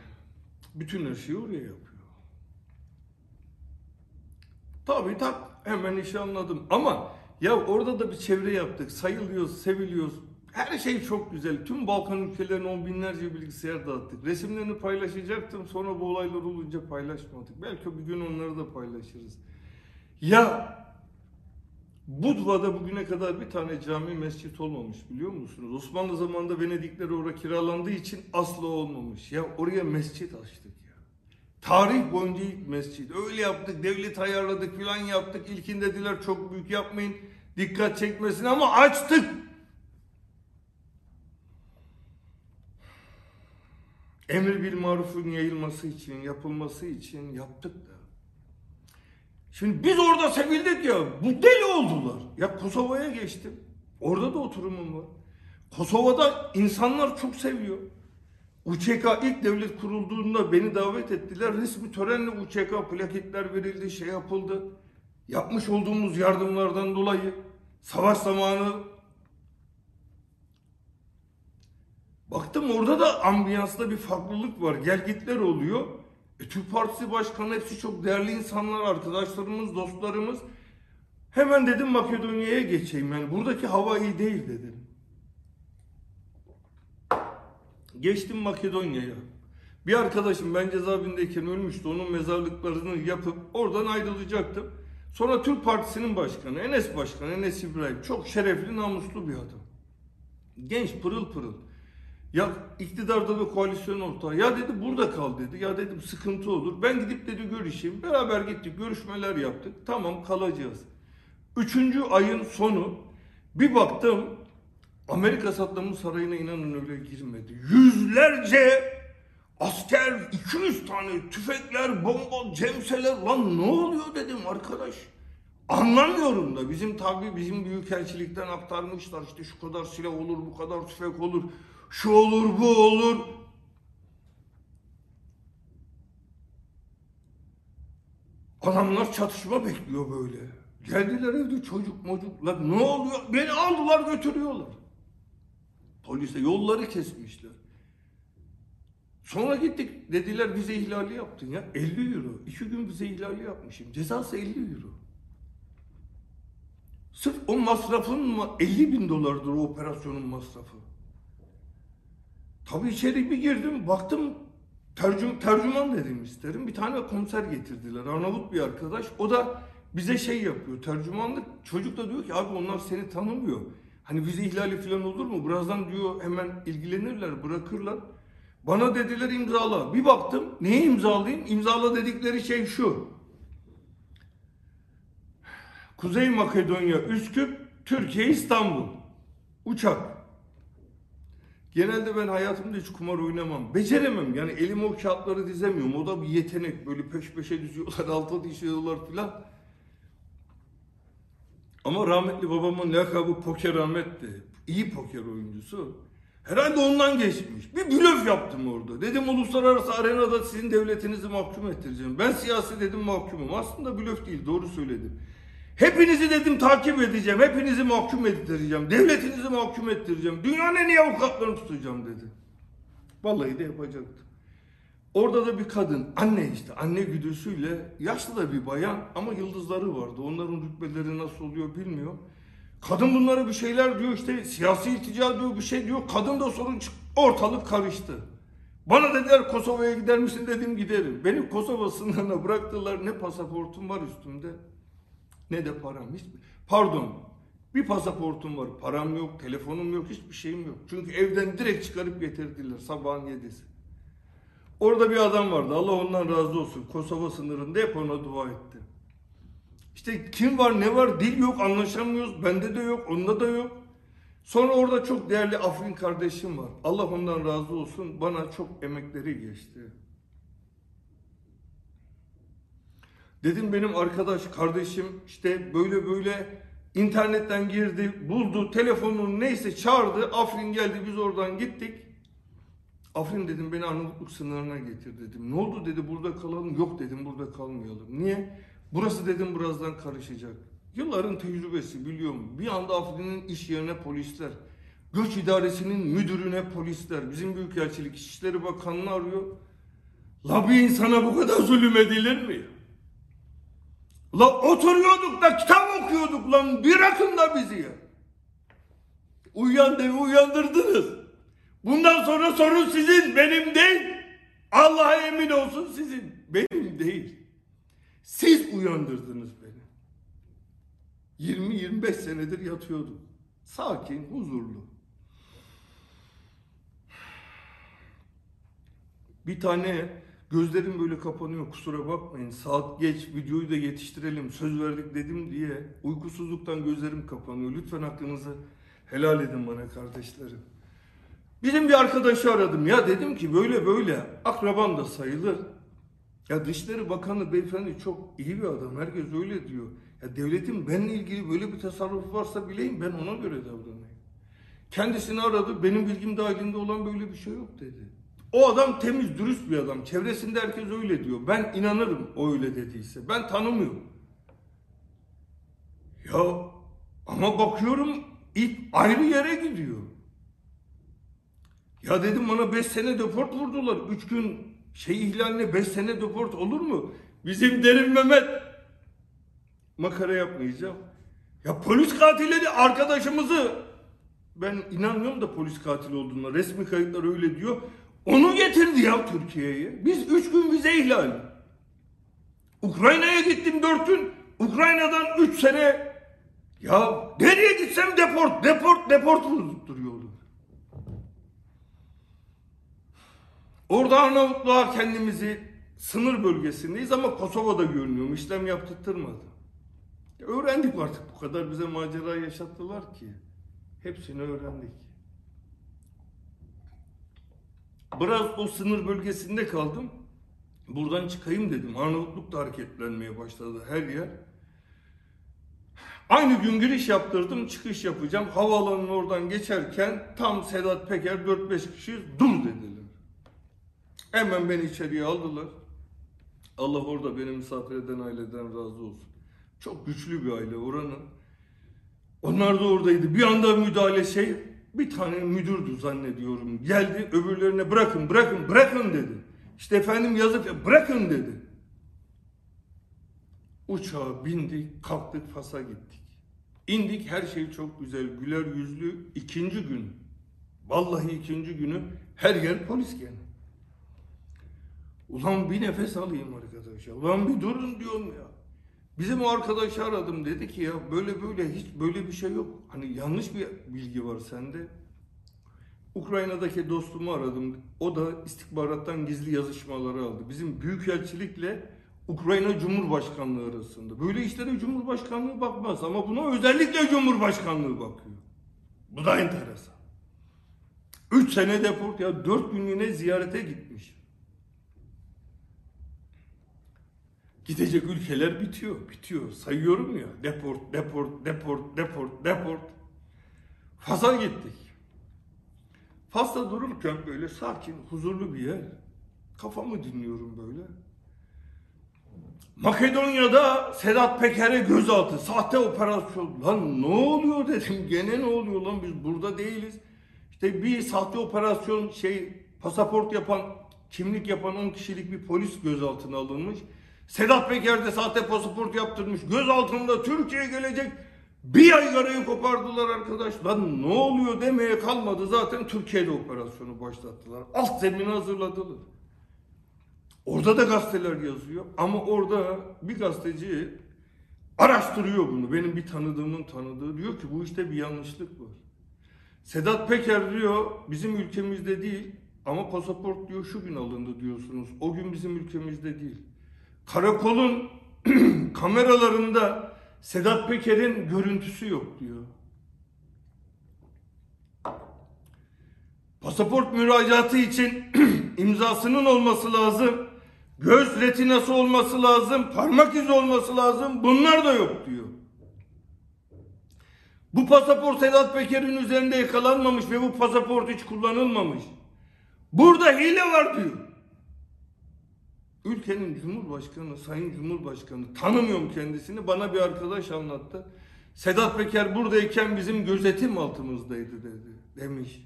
A: Bütün her şeyi oraya yapıyor. Tabii tak hemen işi anladım. Ama ya orada da bir çevre yaptık. Sayılıyoruz, seviliyoruz. Her şey çok güzel. Tüm Balkan ülkelerine on binlerce bilgisayar dağıttık. Resimlerini paylaşacaktım. Sonra bu olaylar olunca paylaşmadık. Belki bir gün onları da paylaşırız. Ya Budva'da bugüne kadar bir tane cami mescit olmamış biliyor musunuz? Osmanlı zamanında Venedikler oraya kiralandığı için asla olmamış. Ya oraya mescit açtık. Tarih boyunca ilk mescit. Öyle yaptık, devlet ayarladık filan yaptık. İlkin dediler çok büyük yapmayın, dikkat çekmesin ama açtık. Emir bil marufun yayılması için, yapılması için yaptık da. Şimdi biz orada sevildik ya, bu deli oldular. Ya Kosova'ya geçtim. Orada da oturumum var. Kosova'da insanlar çok seviyor. UÇK ilk devlet kurulduğunda beni davet ettiler. Resmi törenle UÇK plaketler verildi, şey yapıldı. Yapmış olduğumuz yardımlardan dolayı savaş zamanı Baktım orada da ambiyansta bir farklılık var. Gelgitler oluyor. E, Türk Partisi Başkanı hepsi çok değerli insanlar, arkadaşlarımız, dostlarımız. Hemen dedim Makedonya'ya geçeyim. Yani buradaki hava iyi değil dedim. Geçtim Makedonya'ya. Bir arkadaşım ben cezaevindeyken ölmüştü. Onun mezarlıklarını yapıp oradan ayrılacaktım. Sonra Türk Partisi'nin başkanı Enes Başkan, Enes İbrahim çok şerefli, namuslu bir adam. Genç, pırıl pırıl. Ya iktidarda ve koalisyon ortağı. Ya dedi burada kal dedi. Ya dedim sıkıntı olur. Ben gidip dedi görüşeyim. Beraber gittik, görüşmeler yaptık. Tamam kalacağız. Üçüncü ayın sonu bir baktım Amerika Saddam'ın sarayına inanın öyle girmedi. Yüzlerce asker, 200 tane tüfekler, bomba, cemseler. Lan ne oluyor dedim arkadaş. Anlamıyorum da bizim tabi bizim büyükelçilikten aktarmışlar işte şu kadar silah olur, bu kadar tüfek olur, şu olur, bu olur. Adamlar çatışma bekliyor böyle. Geldiler evde çocuk mocuklar. Ne oluyor? Beni aldılar götürüyorlar. Polise yolları kesmişler. Sonra gittik dediler vize ihlali yaptın ya 50 euro. İki gün vize ihlali yapmışım. Cezası 50 euro. Sırf o masrafın mı 50 bin dolardır o operasyonun masrafı. Tabii içeri bir girdim baktım tercüm, tercüman dedim isterim. Bir tane komiser getirdiler. Arnavut bir arkadaş. O da bize şey yapıyor tercümanlık. Çocuk da diyor ki abi onlar seni tanımıyor. Hani vize ihlali falan olur mu? Birazdan diyor hemen ilgilenirler bırakırlar. Bana dediler imzala. Bir baktım neye imzalayayım? İmzala dedikleri şey şu. Kuzey Makedonya, Üsküp, Türkiye, İstanbul. Uçak. Genelde ben hayatımda hiç kumar oynamam. Beceremem. Yani elime o kağıtları dizemiyorum. O da bir yetenek. Böyle peş peşe diziyorlar, alta düşüyorlar filan. Ama rahmetli babamın lakabı Poker Ahmet'ti. İyi poker oyuncusu. Herhalde ondan geçmiş. Bir blöf yaptım orada. Dedim uluslararası arenada sizin devletinizi mahkum ettireceğim. Ben siyasi dedim mahkumum. Aslında blöf değil doğru söyledim. Hepinizi dedim takip edeceğim. Hepinizi mahkum ettireceğim. Devletinizi mahkum ettireceğim. Dünyanın en iyi avukatlarını tutacağım dedi. Vallahi de yapacaktı. Orada da bir kadın, anne işte, anne güdüsüyle yaşlı da bir bayan ama yıldızları vardı. Onların rütbeleri nasıl oluyor bilmiyor. Kadın bunlara bir şeyler diyor işte siyasi iltica diyor bir şey diyor. Kadın da sorun çık ortalık karıştı. Bana dediler Kosova'ya gider misin dedim giderim. Beni Kosova sınırına bıraktılar ne pasaportum var üstümde ne de param. Hiç, pardon bir pasaportum var param yok telefonum yok hiçbir şeyim yok. Çünkü evden direkt çıkarıp getirdiler sabahın yedisi. Orada bir adam vardı Allah ondan razı olsun Kosova sınırında hep ona dua etti. İşte kim var ne var dil yok anlaşamıyoruz. Bende de yok onda da yok. Sonra orada çok değerli Afrin kardeşim var. Allah ondan razı olsun. Bana çok emekleri geçti. Dedim benim arkadaş kardeşim işte böyle böyle internetten girdi buldu telefonunu neyse çağırdı. Afrin geldi biz oradan gittik. Afrin dedim beni Arnavutluk sınırına getir dedim. Ne oldu dedi burada kalalım. Yok dedim burada kalmayalım. Niye? Burası dedim birazdan karışacak. Yılların tecrübesi biliyorum. Bir anda Afrin'in iş yerine polisler. Göç idaresinin müdürüne polisler. Bizim Büyükelçilik İçişleri Bakanı'nı arıyor. La bir insana bu kadar zulüm edilir mi? La oturuyorduk da kitap okuyorduk lan. Bırakın da bizi ya. Uyan devi uyandırdınız. Bundan sonra sorun sizin, benim değil. Allah'a emin olsun sizin, benim değil. Siz uyandırdınız beni. 20-25 senedir yatıyordum. Sakin, huzurlu. Bir tane gözlerim böyle kapanıyor kusura bakmayın. Saat geç videoyu da yetiştirelim söz verdik dedim diye uykusuzluktan gözlerim kapanıyor. Lütfen hakkınızı helal edin bana kardeşlerim. Bizim bir arkadaşı aradım ya dedim ki böyle böyle akrabam da sayılır. Ya Dışişleri Bakanı beyefendi çok iyi bir adam. Herkes öyle diyor. Ya devletin benimle ilgili böyle bir tasarruf varsa bileyim ben ona göre davranayım. Kendisini aradı. Benim bilgim dahilinde olan böyle bir şey yok dedi. O adam temiz, dürüst bir adam. Çevresinde herkes öyle diyor. Ben inanırım o öyle dediyse. Ben tanımıyorum. Ya ama bakıyorum ip ayrı yere gidiyor. Ya dedim bana 5 sene deport vurdular. 3 gün Şey ihlaline 5 sene deport olur mu? Bizim derin Mehmet. Makara yapmayacağım. Ya polis katilleri arkadaşımızı ben inanmıyorum da polis katil olduğuna. Resmi kayıtlar öyle diyor. Onu getirdi ya Türkiye'ye. Biz üç gün vize ihlali. Ukrayna'ya gittim dört gün. Ukrayna'dan üç sene. Ya nereye gitsem deport, deport, deport duruyorlar. Orada Arnavutluğa kendimizi sınır bölgesindeyiz ama Kosova'da görünüyorum. İşlem yaptırtmadı. Öğrendik artık bu kadar bize macera yaşattılar ki. Hepsini öğrendik. Biraz o sınır bölgesinde kaldım. Buradan çıkayım dedim. Arnavutluk da hareketlenmeye başladı her yer. Aynı gün giriş yaptırdım, çıkış yapacağım. Havaalanının oradan geçerken tam Sedat Peker 4-5 kişi dur dediler. Hemen beni içeriye aldılar. Allah orada beni misafir eden aileden razı olsun. Çok güçlü bir aile oranın. Onlar da oradaydı. Bir anda müdahale şey, bir tane müdürdü zannediyorum. Geldi öbürlerine bırakın, bırakın, bırakın dedi. İşte efendim yazıp bırakın dedi. Uçağa bindik, kalktık Fas'a gittik. İndik her şey çok güzel, güler yüzlü. ikinci gün, vallahi ikinci günü her yer polis gene. Ulan bir nefes alayım arkadaş ya. Ulan bir durun diyorum ya. Bizim o arkadaşı aradım dedi ki ya böyle böyle hiç böyle bir şey yok. Hani yanlış bir bilgi var sende. Ukrayna'daki dostumu aradım. O da istihbarattan gizli yazışmaları aldı. Bizim büyükelçilikle Ukrayna Cumhurbaşkanlığı arasında. Böyle işlere Cumhurbaşkanlığı bakmaz ama buna özellikle Cumhurbaşkanlığı bakıyor. Bu da enteresan. Üç sene deport ya dört günlüğüne ziyarete gitmiş. Gidecek ülkeler bitiyor, bitiyor. Sayıyorum ya. Deport, deport, deport, deport, deport. Fas'a gittik. Fas'ta dururken böyle sakin, huzurlu bir yer. Kafamı dinliyorum böyle. Makedonya'da Sedat Peker'e gözaltı, sahte operasyon. Lan ne oluyor dedim, gene ne oluyor lan biz burada değiliz. İşte bir sahte operasyon şey, pasaport yapan, kimlik yapan 10 kişilik bir polis gözaltına alınmış. Sedat Peker de sahte pasaport yaptırmış. Göz altında Türkiye'ye gelecek. Bir ay yarayı kopardılar arkadaş. Lan ne oluyor demeye kalmadı. Zaten Türkiye'de operasyonu başlattılar. Alt zemini hazırladılar. Orada da gazeteler yazıyor. Ama orada bir gazeteci araştırıyor bunu. Benim bir tanıdığımın tanıdığı. Diyor ki bu işte bir yanlışlık var. Sedat Peker diyor bizim ülkemizde değil ama pasaport diyor şu gün alındı diyorsunuz. O gün bizim ülkemizde değil. Karakolun kameralarında Sedat Peker'in görüntüsü yok diyor. Pasaport müracaatı için imzasının olması lazım. Göz retinası olması lazım. Parmak izi olması lazım. Bunlar da yok diyor. Bu pasaport Sedat Peker'in üzerinde yakalanmamış ve bu pasaport hiç kullanılmamış. Burada hile var diyor. Ülkenin Cumhurbaşkanı, Sayın Cumhurbaşkanı, tanımıyorum kendisini, bana bir arkadaş anlattı. Sedat Peker buradayken bizim gözetim altımızdaydı dedi, demiş.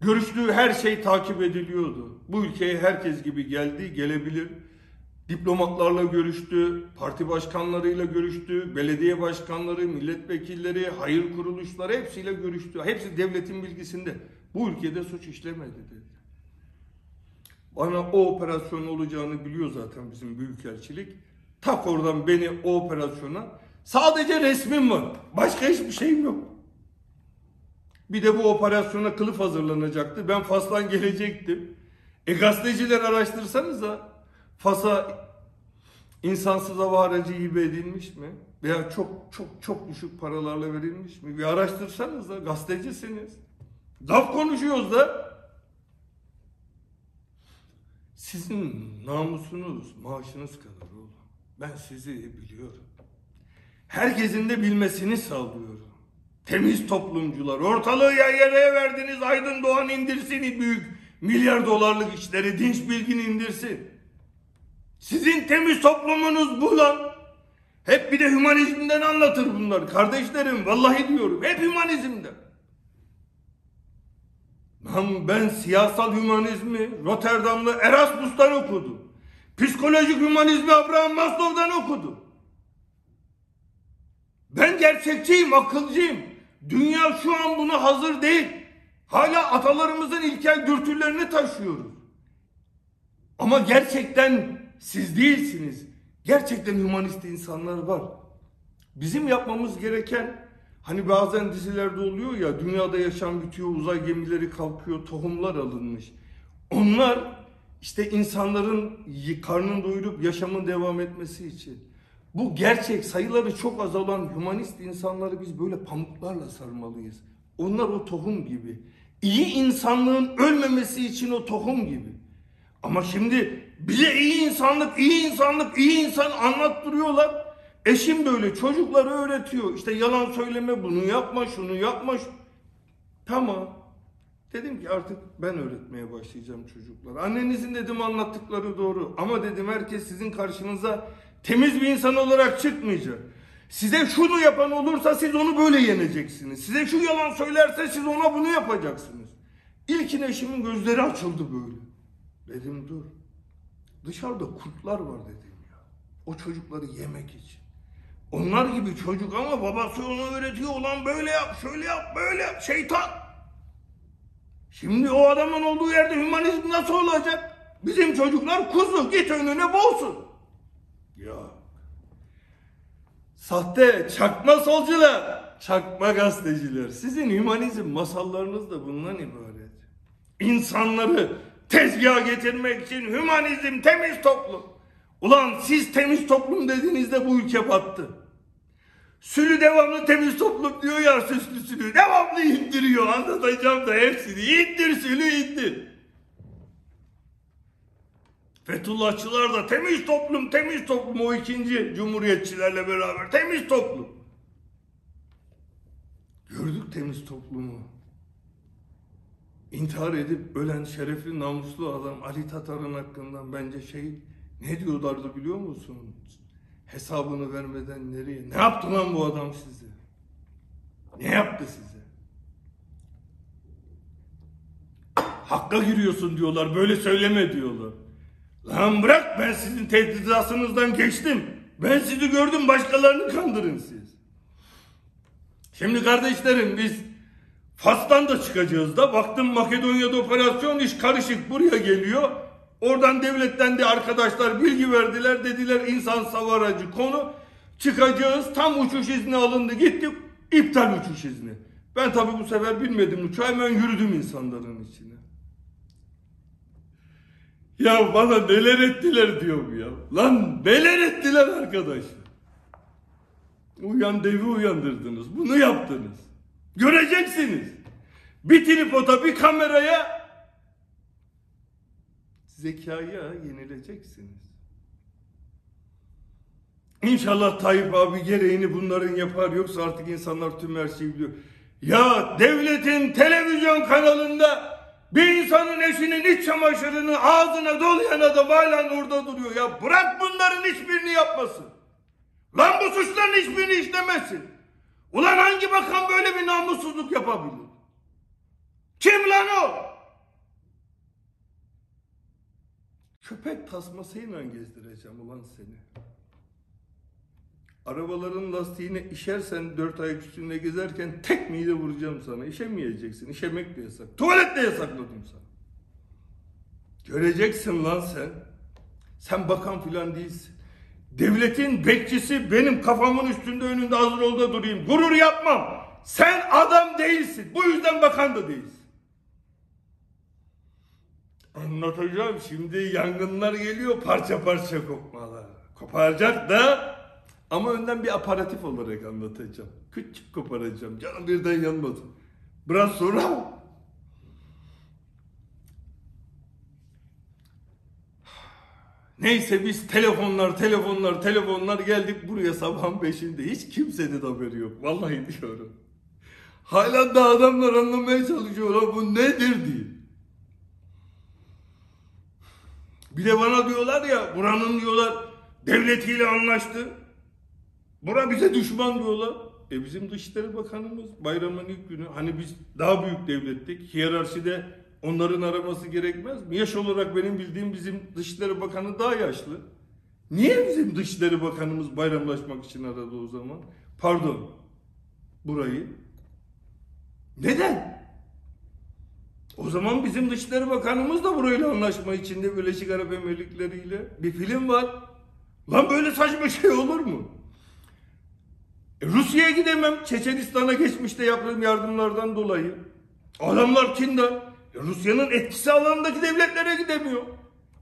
A: Görüştüğü her şey takip ediliyordu. Bu ülkeye herkes gibi geldi, gelebilir. Diplomatlarla görüştü, parti başkanlarıyla görüştü, belediye başkanları, milletvekilleri, hayır kuruluşları hepsiyle görüştü. Hepsi devletin bilgisinde. Bu ülkede suç işlemedi dedi. Bana o operasyon olacağını biliyor zaten bizim büyükelçilik. Tak oradan beni o operasyona sadece resmim var. Başka hiçbir şeyim yok. Bir de bu operasyona kılıf hazırlanacaktı. Ben Fas'tan gelecektim. E gazeteciler araştırsanız da Fas'a insansız hava aracı hibe edilmiş mi? Veya çok çok çok düşük paralarla verilmiş mi? Bir araştırsanız da gazetecisiniz. Laf konuşuyoruz da sizin namusunuz, maaşınız kadar oğlum. Ben sizi biliyorum. Herkesin de bilmesini sağlıyorum. Temiz toplumcular, ortalığı yaylaya verdiniz, Aydın Doğan indirsin büyük milyar dolarlık işleri, dinç bilgin indirsin. Sizin temiz toplumunuz bu lan. Hep bir de hümanizmden anlatır bunlar. Kardeşlerim vallahi diyorum hep hümanizmden. Lan ben siyasal hümanizmi Rotterdamlı Erasmus'tan okudum. Psikolojik hümanizmi Abraham Maslow'dan okudum. Ben gerçekçiyim, akılcıyım. Dünya şu an buna hazır değil. Hala atalarımızın ilkel dürtülerini taşıyoruz. Ama gerçekten siz değilsiniz. Gerçekten hümanist insanlar var. Bizim yapmamız gereken hani bazen dizilerde oluyor ya dünyada yaşam bitiyor, uzay gemileri kalkıyor, tohumlar alınmış. Onlar işte insanların karnını doyurup yaşamın devam etmesi için. Bu gerçek sayıları çok azalan hümanist insanları biz böyle pamuklarla sarmalıyız. Onlar o tohum gibi. İyi insanlığın ölmemesi için o tohum gibi. Ama şimdi bize iyi insanlık, iyi insanlık, iyi insan anlattırıyorlar. Eşim de öyle çocukları öğretiyor. İşte yalan söyleme, bunu yapma, şunu yapma. Tamam. Dedim ki artık ben öğretmeye başlayacağım çocuklara. Annenizin dedim anlattıkları doğru. Ama dedim herkes sizin karşınıza temiz bir insan olarak çıkmayacak. Size şunu yapan olursa siz onu böyle yeneceksiniz. Size şu yalan söylerse siz ona bunu yapacaksınız. İlkin eşimin gözleri açıldı böyle. Dedim dur. Dışarıda kurtlar var dedim ya. O çocukları yemek için. Onlar gibi çocuk ama babası onu öğretiyor. Ulan böyle yap, şöyle yap, böyle yap. Şeytan. Şimdi o adamın olduğu yerde hümanizm nasıl olacak? Bizim çocuklar kuzu git önüne boğsun. Ya. Sahte, çakma solcular, çakma gazeteciler. Sizin hümanizm masallarınız da bundan ibaret. İnsanları tezgaha getirmek için hümanizm, temiz toplum. Ulan siz temiz toplum dediğinizde bu ülke battı. Sülü devamlı temiz toplum diyor ya süslü sülü. Devamlı indiriyor. Anlatacağım da hepsini. İndir sülü indir. Fethullahçılar da temiz toplum, temiz toplum o ikinci cumhuriyetçilerle beraber temiz toplum. Gördük temiz toplumu. İntihar edip ölen şerefli namuslu adam Ali Tatar'ın hakkından bence şey ne diyorlardı biliyor musun? Hesabını vermeden nereye? Ne yaptı lan bu adam size? Ne yaptı size? Hakka giriyorsun diyorlar, böyle söyleme diyorlar. Lan bırak ben sizin tehdidasınızdan geçtim. Ben sizi gördüm başkalarını kandırın siz. Şimdi kardeşlerim biz Fas'tan da çıkacağız da baktım Makedonya'da operasyon iş karışık buraya geliyor. Oradan devletten de arkadaşlar bilgi verdiler dediler insan savaracı konu çıkacağız tam uçuş izni alındı gittik iptal uçuş izni. Ben tabi bu sefer bilmedim uçağı hemen yürüdüm insanların içine. Ya bana neler ettiler diyorum ya. Lan neler ettiler arkadaş. Uyan devi uyandırdınız. Bunu yaptınız. Göreceksiniz. Bir tripoda bir kameraya zekaya yenileceksiniz. İnşallah Tayyip abi gereğini bunların yapar yoksa artık insanlar tüm her şeyi biliyor. Ya devletin televizyon kanalında bir insanın eşinin iç çamaşırını ağzına dolayan adam hala orada duruyor. Ya bırak bunların hiçbirini yapmasın. Lan bu suçların hiçbirini işlemesin. Ulan hangi bakan böyle bir namussuzluk yapabilir? Kim lan o? Köpek tasmasıyla gezdireceğim ulan seni. Arabaların lastiğine işersen dört ayak üstünde gezerken tek mide vuracağım sana. İşemeyeceksin. İşemek de yasak. Tuvalet de yasakladım sana. Göreceksin lan sen. Sen bakan filan değilsin. Devletin bekçisi benim kafamın üstünde önünde hazır ol da durayım. Gurur yapmam. Sen adam değilsin. Bu yüzden bakan da değilsin. Anlatacağım. Şimdi yangınlar geliyor parça parça kopmalar. Koparacak da ama önden bir aparatif olarak anlatacağım. Küçük koparacağım. Canım birden yanmadı. Biraz sonra Neyse biz telefonlar, telefonlar, telefonlar geldik buraya sabahın beşinde. Hiç kimsenin haberi yok. Vallahi diyorum. Hala da adamlar anlamaya çalışıyorlar bu nedir diye. Bir de bana diyorlar ya buranın diyorlar devletiyle anlaştı. Bura bize düşman diyorlar. E bizim Dışişleri Bakanımız bayramın ilk günü hani biz daha büyük devlettik. Hiyerarşide onların araması gerekmez mi? Yaş olarak benim bildiğim bizim Dışişleri Bakanı daha yaşlı. Niye bizim Dışişleri Bakanımız bayramlaşmak için aradı o zaman? Pardon. Burayı. Neden? O zaman bizim Dışişleri Bakanımız da burayla anlaşma içinde Birleşik Arap Emirlikleri ile bir film var. Lan böyle saçma şey olur mu? E, Rusya'ya gidemem. Çeçenistan'a geçmişte yaptığım yardımlardan dolayı. Adamlar kindar. E, Rusya'nın etkisi alanındaki devletlere gidemiyor.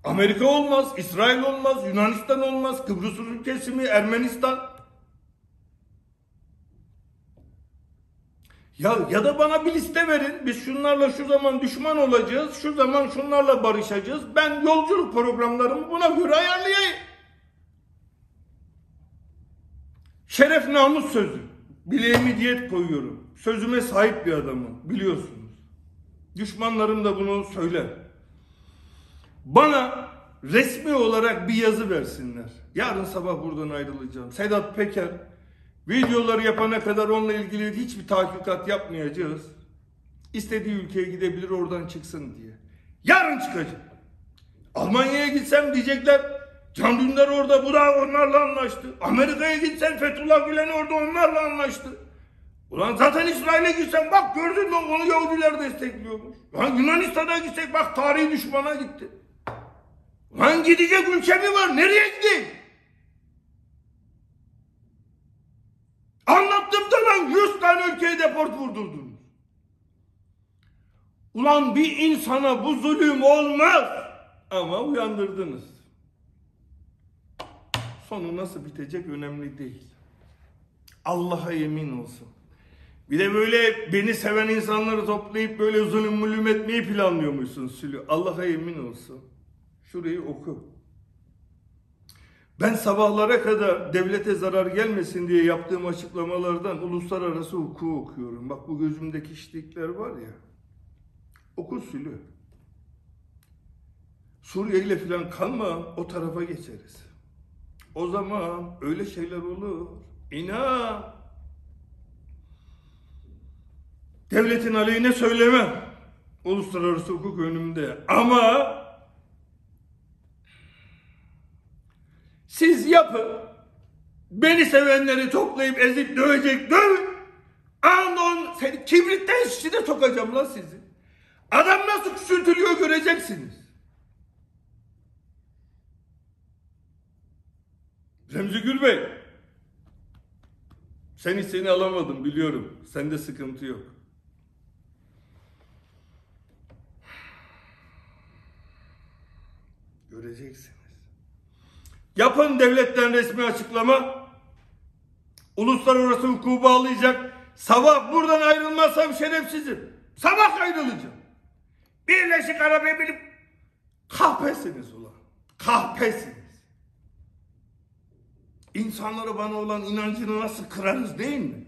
A: Amerika olmaz, İsrail olmaz, Yunanistan olmaz, Kıbrıs Rum kesimi, Ermenistan. Ya ya da bana bir liste verin. Biz şunlarla şu zaman düşman olacağız. Şu zaman şunlarla barışacağız. Ben yolculuk programlarımı buna göre ayarlayayım. Şeref namus sözü. Bileğimi diyet koyuyorum. Sözüme sahip bir adamım. Biliyorsunuz. Düşmanlarım da bunu söyler. Bana resmi olarak bir yazı versinler. Yarın sabah buradan ayrılacağım. Sedat Peker videoları yapana kadar onunla ilgili hiçbir tahkikat yapmayacağız. İstediği ülkeye gidebilir oradan çıksın diye. Yarın çıkacak. Almanya'ya gitsem diyecekler Can Dündar orada bu da onlarla anlaştı. Amerika'ya gitsen Fethullah Gülen orada onlarla anlaştı. Ulan zaten İsrail'e gitsen bak gördün mü onu Yahudiler destekliyormuş. Lan Yunanistan'a gitsek bak tarihi düşmana gitti. Lan gidecek ülke mi var? Nereye gideyim? Anlattım da lan 100 tane ülkeye deport vurdurdunuz. Ulan bir insana bu zulüm olmaz. Ama uyandırdınız. Sonu nasıl bitecek önemli değil. Allah'a yemin olsun. Bir de böyle beni seven insanları toplayıp böyle zulüm mulüm etmeyi planlıyormuşsun Sülü. Allah'a yemin olsun. Şurayı oku. Ben sabahlara kadar devlete zarar gelmesin diye yaptığım açıklamalardan uluslararası hukuku okuyorum. Bak bu gözümdeki işlikler var ya. Oku Sülü. Suriye ile falan kalma o tarafa geçeriz. O zaman öyle şeyler olur. İnan. Devletin aleyhine söylemem. Uluslararası hukuk önümde. Ama siz yapın. Beni sevenleri toplayıp ezip dövecek dövün. Andon seni kibritten şişine sokacağım lan sizi. Adam nasıl küçültülüyor göreceksiniz. Remzi Gül Bey. Sen seni alamadım biliyorum. Sende sıkıntı yok. Göreceksiniz. Yapın devletten resmi açıklama. Uluslararası hukuku bağlayacak. Sabah buradan ayrılmazsam şerefsizim. Sabah ayrılacağım. Birleşik Arap Emirlikleri kahpesiniz ulan. Kahpesiniz. İnsanlara bana olan inancını nasıl kırarız değil mi?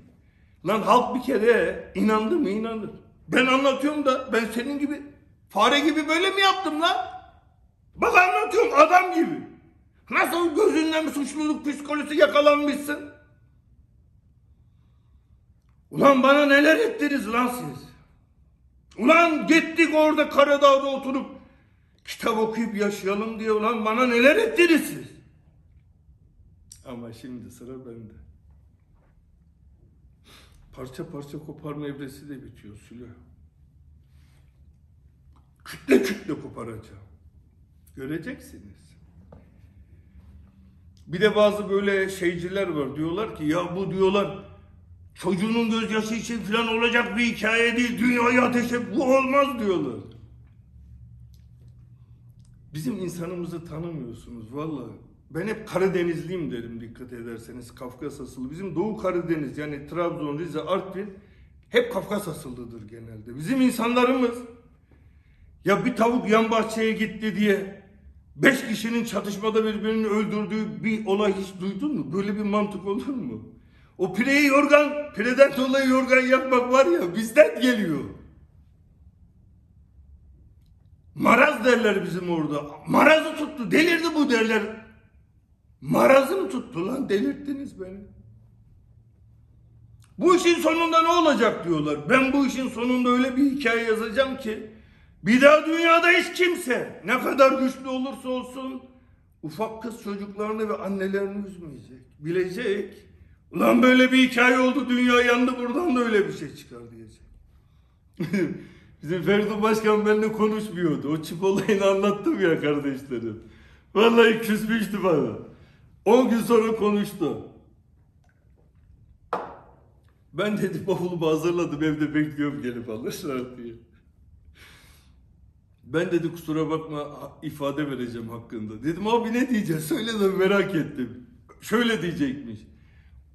A: Lan halk bir kere inandı mı inanır. Ben anlatıyorum da ben senin gibi fare gibi böyle mi yaptım lan? Bak anlatıyorum adam gibi. Nasıl gözünden suçluluk psikolojisi yakalanmışsın? Ulan bana neler ettiniz lan siz? Ulan gittik orada Karadağ'da oturup kitap okuyup yaşayalım diye ulan bana neler ettiniz siz? Ama şimdi sıra bende. Parça parça koparma evresi de bitiyor Sülü. Kütle kütle koparacağım. Göreceksiniz. Bir de bazı böyle şeyciler var diyorlar ki ya bu diyorlar çocuğunun gözyaşı için falan olacak bir hikaye değil. Dünyayı ateşe bu olmaz diyorlar. Bizim insanımızı tanımıyorsunuz vallahi. Ben hep Karadenizliyim derim dikkat ederseniz Kafkas asıllı. Bizim Doğu Karadeniz yani Trabzon, Rize, Artvin hep Kafkas asıllıdır genelde. Bizim insanlarımız ya bir tavuk yan bahçeye gitti diye beş kişinin çatışmada birbirini öldürdüğü bir olay hiç duydun mu? Böyle bir mantık olur mu? O pireyi yorgan, pireden dolayı yorgan yapmak var ya bizden geliyor. Maraz derler bizim orada. Marazı tuttu, delirdi bu derler. Marazım tuttu lan delirttiniz beni. Bu işin sonunda ne olacak diyorlar. Ben bu işin sonunda öyle bir hikaye yazacağım ki bir daha dünyada hiç kimse ne kadar güçlü olursa olsun ufak kız çocuklarını ve annelerini üzmeyecek. Bilecek. Ulan böyle bir hikaye oldu dünya yandı buradan da öyle bir şey çıkar diyecek. Bizim Feridun Başkan benimle konuşmuyordu. O çip olayını anlattım ya kardeşlerim. Vallahi küsmüştü bana. 10 gün sonra konuştu. Ben dedi bavulumu hazırladım evde bekliyorum gelip alırlar diye. Ben dedi kusura bakma ifade vereceğim hakkında. Dedim abi ne diyeceğiz söyle de merak ettim. Şöyle diyecekmiş.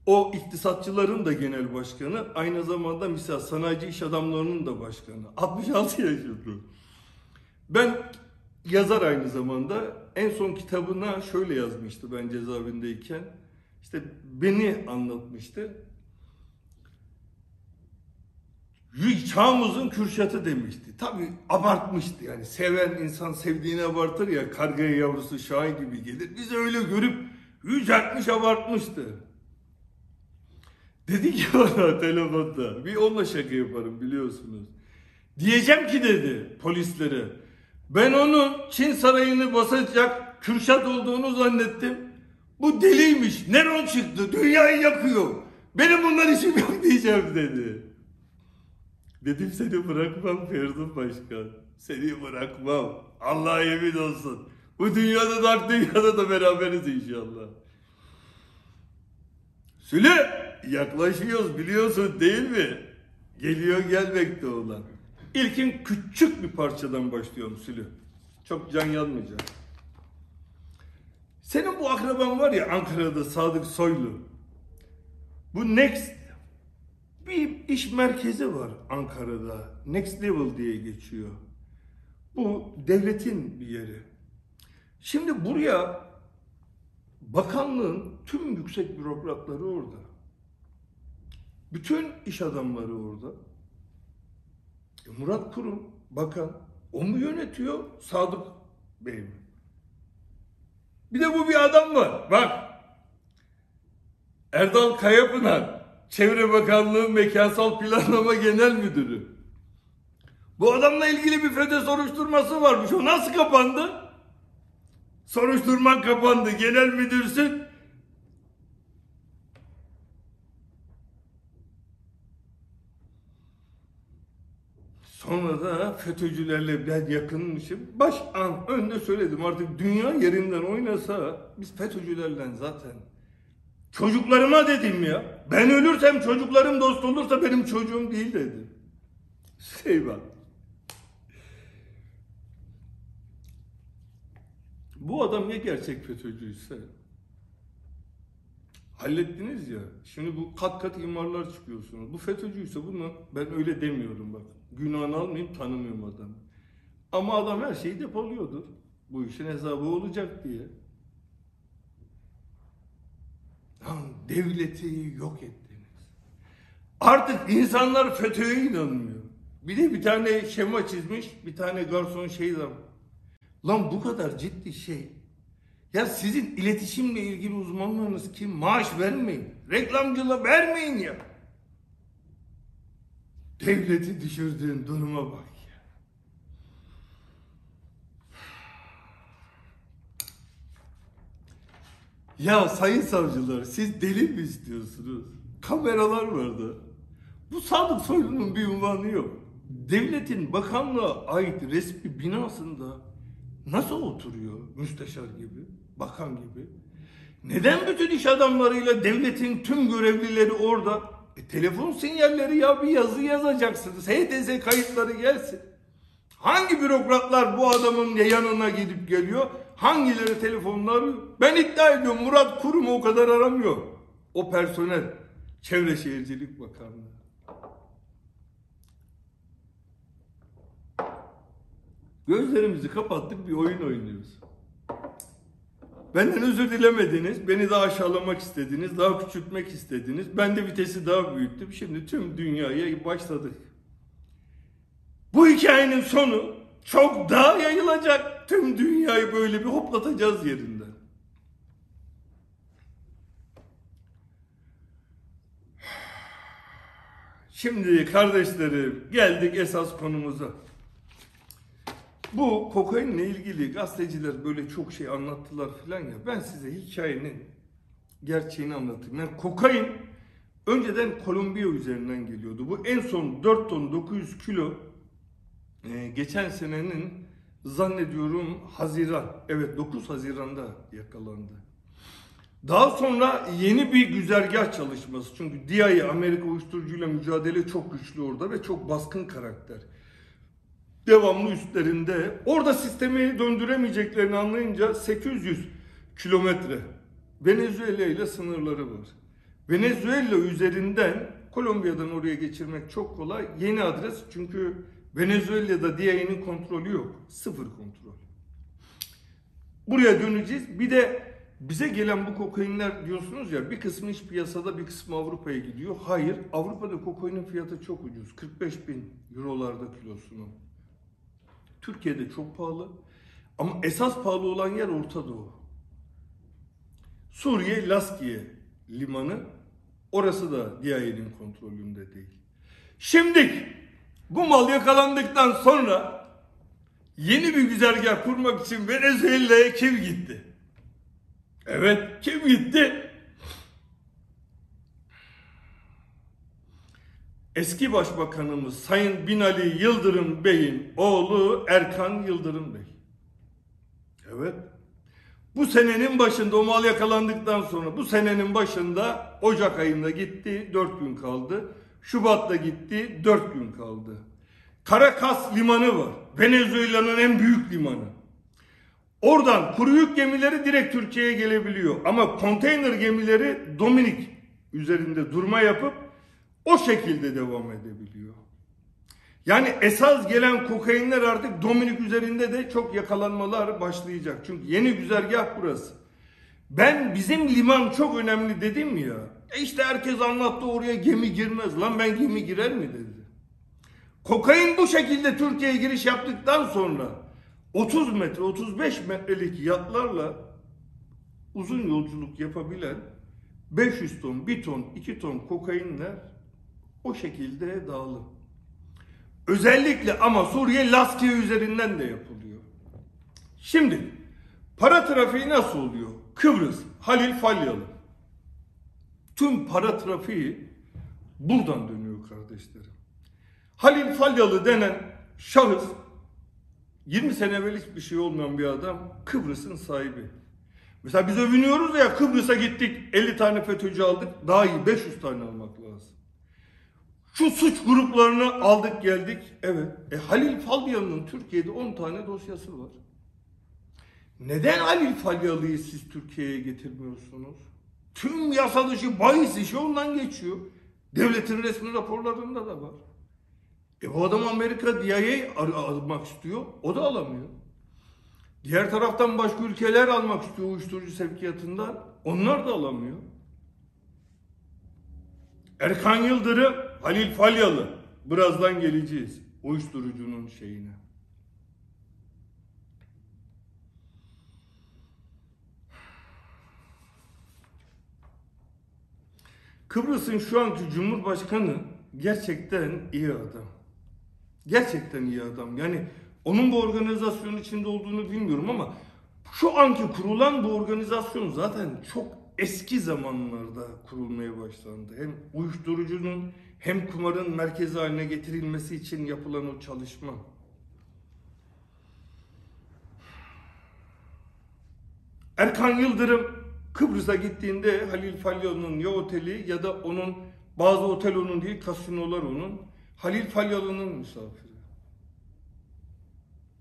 A: O iktisatçıların da genel başkanı aynı zamanda misal sanayici iş adamlarının da başkanı. 66 yaşında. Ben yazar aynı zamanda en son kitabına şöyle yazmıştı ben cezaevindeyken. İşte beni anlatmıştı. Çağımızın Kürşat'ı demişti. Tabi abartmıştı yani. Seven insan sevdiğini abartır ya. Kargaya yavrusu Şahin gibi gelir. Biz öyle görüp yüceltmiş abartmıştı. Dedi ki bana telefonda. Bir onunla şaka yaparım biliyorsunuz. Diyeceğim ki dedi polislere. Ben onu Çin sarayını basacak Kürşat olduğunu zannettim. Bu deliymiş. Neron çıktı. Dünyayı yakıyor. Benim bunlar işim yok diyeceğim dedi. Dedim seni bırakmam Feridun Başkan. Seni bırakmam. Allah'a yemin olsun. Bu dünyada da dünyada da beraberiz inşallah. Süle yaklaşıyoruz biliyorsun değil mi? Geliyor gelmekte olan. İlkin küçük bir parçadan başlıyorum Sülü. Çok can yanmayacak. Senin bu akraban var ya Ankara'da Sadık Soylu. Bu Next bir iş merkezi var Ankara'da. Next Level diye geçiyor. Bu devletin bir yeri. Şimdi buraya bakanlığın tüm yüksek bürokratları orada. Bütün iş adamları orada. E Murat Kurum, bakan. O mu yönetiyor, Sadık Bey mi? Bir de bu bir adam var. Bak. Erdal Kayapınar. Çevre Bakanlığı Mekansal Planlama Genel Müdürü. Bu adamla ilgili bir FETÖ soruşturması varmış. O nasıl kapandı? Soruşturma kapandı. Genel müdürsün. Sonra da FETÖ'cülerle ben yakınmışım. Baş an önde söyledim artık dünya yerinden oynasa biz FETÖ'cülerle zaten Çocuklarıma dedim ya. Ben ölürsem çocuklarım dost olursa benim çocuğum değil dedim. Bak. Bu adam ya gerçek FETÖ'cüyse hallettiniz ya. Şimdi bu kat kat imarlar çıkıyorsunuz. Bu FETÖ'cüyse bunu ben öyle demiyorum bak. Günahını almayayım tanımıyorum adamı. Ama adam her şeyi depoluyordur. Bu işin hesabı olacak diye. Devleti yok ettiniz. Artık insanlar FETÖ'ye inanmıyor. Bir de bir tane şema çizmiş, bir tane garson şey zaman. Lan bu kadar ciddi şey. Ya sizin iletişimle ilgili uzmanlarınız kim? Maaş vermeyin. Reklamcılığa vermeyin ya. Devleti düşürdüğün duruma bak ya. Sayın savcılar siz deli mi istiyorsunuz? Kameralar vardı. Bu Sadık Soylu'nun bir unvanı yok. Devletin bakanlığa ait resmi binasında nasıl oturuyor müsteşar gibi, bakan gibi? Neden bütün iş adamlarıyla devletin tüm görevlileri orada? E, telefon sinyalleri ya bir yazı yazacaksınız. HTS kayıtları gelsin. Hangi bürokratlar bu adamın yanına gidip geliyor? Hangileri telefonları? Ben iddia ediyorum Murat Kurum o kadar aramıyor. O personel. Çevre Şehircilik Bakanlığı. Gözlerimizi kapattık bir oyun oynuyoruz. Benden özür dilemediniz, beni daha aşağılamak istediniz, daha küçültmek istediniz. Ben de vitesi daha büyüttüm. Şimdi tüm dünyaya başladık. Bu hikayenin sonu çok daha yayılacak. Tüm dünyayı böyle bir hoplatacağız yerinden. Şimdi kardeşlerim geldik esas konumuza. Bu kokainle ilgili gazeteciler böyle çok şey anlattılar filan ya. Ben size hikayenin gerçeğini anlatayım. Yani kokain önceden Kolombiya üzerinden geliyordu. Bu en son 4 ton 900 kilo e, geçen senenin zannediyorum Haziran. Evet 9 Haziran'da yakalandı. Daha sonra yeni bir güzergah çalışması. Çünkü DIA Amerika uyuşturucuyla mücadele çok güçlü orada ve çok baskın karakter. Devamlı üstlerinde. Orada sistemi döndüremeyeceklerini anlayınca 800 kilometre Venezuela ile sınırları var. Venezuela üzerinden Kolombiya'dan oraya geçirmek çok kolay. Yeni adres çünkü Venezuela'da DIA'nın kontrolü yok. Sıfır kontrol. Buraya döneceğiz. Bir de bize gelen bu kokainler diyorsunuz ya bir kısmı iç piyasada bir kısmı Avrupa'ya gidiyor. Hayır Avrupa'da kokainin fiyatı çok ucuz. 45 bin eurolarda kilosunu. Türkiye'de çok pahalı. Ama esas pahalı olan yer Orta Doğu. Suriye Laskiye limanı orası da DIA'nın kontrolünde değil. Şimdi bu mal yakalandıktan sonra yeni bir güzergah kurmak için Venezuela'ya kim gitti? Evet, kim gitti? Eski Başbakanımız Sayın Binali Yıldırım Bey'in oğlu Erkan Yıldırım Bey. Evet. Bu senenin başında o mal yakalandıktan sonra bu senenin başında Ocak ayında gitti 4 gün kaldı. Şubat'ta gitti 4 gün kaldı. Caracas limanı var. Venezuela'nın en büyük limanı. Oradan kuru yük gemileri direkt Türkiye'ye gelebiliyor. Ama konteyner gemileri Dominik üzerinde durma yapıp o şekilde devam edebiliyor. Yani esas gelen kokainler artık Dominik üzerinde de çok yakalanmalar başlayacak. Çünkü yeni güzergah burası. Ben bizim liman çok önemli dedim ya. E işte herkes anlattı oraya gemi girmez. Lan ben gemi girer mi dedi. Kokain bu şekilde Türkiye'ye giriş yaptıktan sonra 30 metre 35 metrelik yatlarla uzun yolculuk yapabilen 500 ton, 1 ton, 2 ton kokainler o şekilde dağılır. Özellikle ama Suriye Laskiye üzerinden de yapılıyor. Şimdi para trafiği nasıl oluyor? Kıbrıs, Halil Falyalı. Tüm para trafiği buradan dönüyor kardeşlerim. Halil Falyalı denen şahıs 20 sene evvel hiçbir şey olmayan bir adam Kıbrıs'ın sahibi. Mesela biz övünüyoruz ya Kıbrıs'a gittik 50 tane FETÖ'cü aldık daha iyi 500 tane almak lazım. Şu suç gruplarını aldık geldik. Evet. E, Halil Falyalı'nın Türkiye'de 10 tane dosyası var. Neden Halil Falyalı'yı siz Türkiye'ye getirmiyorsunuz? Tüm yasa dışı bahis işi ondan geçiyor. Devletin resmi raporlarında da var. E bu adam Amerika DIA'yı almak istiyor. O da alamıyor. Diğer taraftan başka ülkeler almak istiyor uyuşturucu sevkiyatından. Onlar da alamıyor. Erkan Yıldırım, Halil Falyalı. Birazdan geleceğiz uyuşturucunun şeyine. Kıbrıs'ın şu anki Cumhurbaşkanı gerçekten iyi adam. Gerçekten iyi adam. Yani onun bu organizasyonun içinde olduğunu bilmiyorum ama şu anki kurulan bu organizasyon zaten çok eski zamanlarda kurulmaya başlandı. Hem uyuşturucunun hem kumarın merkezi haline getirilmesi için yapılan o çalışma. Erkan Yıldırım Kıbrıs'a gittiğinde Halil Falyalı'nın ya oteli ya da onun bazı otel onun değil kasinolar onun. Halil Falyalı'nın misafiri.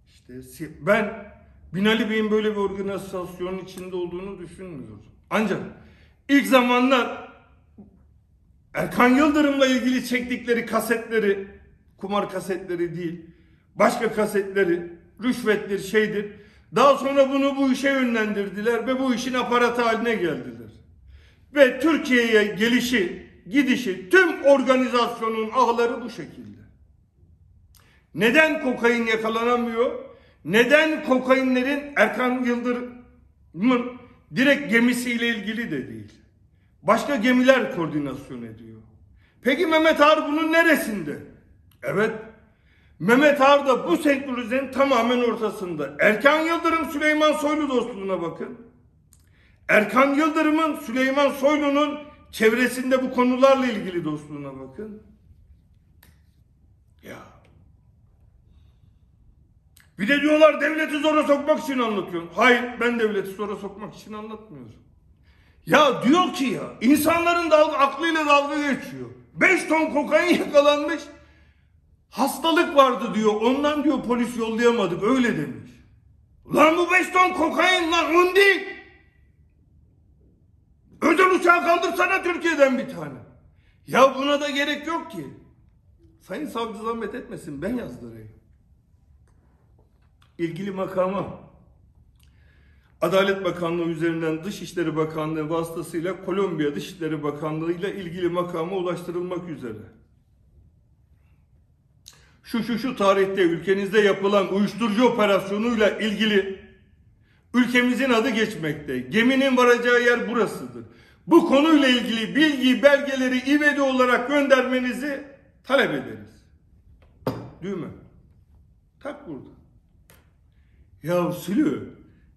A: İşte ben Binali Bey'in böyle bir organizasyonun içinde olduğunu düşünmüyorum. Ancak ilk zamanlar Erkan Yıldırım'la ilgili çektikleri kasetleri, kumar kasetleri değil, başka kasetleri, rüşvettir, şeydir. Daha sonra bunu bu işe yönlendirdiler ve bu işin aparatı haline geldiler. Ve Türkiye'ye gelişi, gidişi, tüm organizasyonun ağları bu şekilde. Neden kokain yakalanamıyor? Neden kokainlerin Erkan Yıldırım'ın direkt gemisiyle ilgili de değil. Başka gemiler koordinasyon ediyor. Peki Mehmet Ağar bunun neresinde? Evet. Mehmet Ağar da bu senkronizenin tamamen ortasında. Erkan Yıldırım Süleyman Soylu dostluğuna bakın. Erkan Yıldırım'ın Süleyman Soylu'nun çevresinde bu konularla ilgili dostluğuna bakın. Ya. Bir de diyorlar devleti zora sokmak için anlatıyorum. Hayır ben devleti zora sokmak için anlatmıyorum. Ya diyor ki ya insanların dalga, aklıyla dalga geçiyor. 5 ton kokain yakalanmış. Hastalık vardı diyor. Ondan diyor polis yollayamadık öyle demiş. Lan bu 5 ton kokain lan on değil. Özel uçağı kaldırsana Türkiye'den bir tane. Ya buna da gerek yok ki. Sayın savcı zahmet etmesin ben yazdırayım. İlgili makama Adalet Bakanlığı üzerinden Dışişleri Bakanlığı vasıtasıyla Kolombiya Dışişleri Bakanlığı ile ilgili makama ulaştırılmak üzere. Şu şu şu tarihte ülkenizde yapılan uyuşturucu operasyonuyla ilgili ülkemizin adı geçmekte. Geminin varacağı yer burasıdır. Bu konuyla ilgili bilgi, belgeleri ivedi olarak göndermenizi talep ederiz. Düğme. Tak burada. Ya Sülü,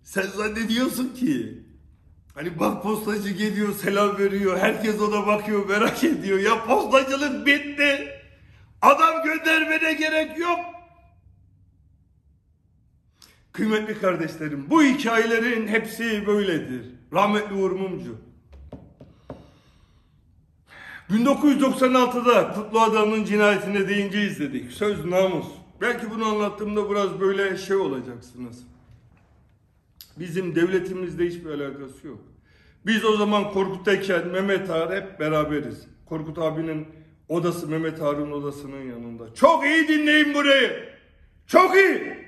A: sen zannediyorsun ki hani bak postacı geliyor selam veriyor herkes ona bakıyor merak ediyor ya postacılık bitti adam göndermene gerek yok kıymetli kardeşlerim bu hikayelerin hepsi böyledir rahmetli Uğur Mumcu 1996'da Kutlu Adam'ın cinayetine deyince izledik. Söz namus. Belki bunu anlattığımda biraz böyle şey olacaksınız. Bizim devletimizde hiçbir alakası yok. Biz o zaman Korkut'tayken Mehmet Ağar hep beraberiz. Korkut abinin odası Mehmet Ağar'ın odasının yanında. Çok iyi dinleyin burayı. Çok iyi.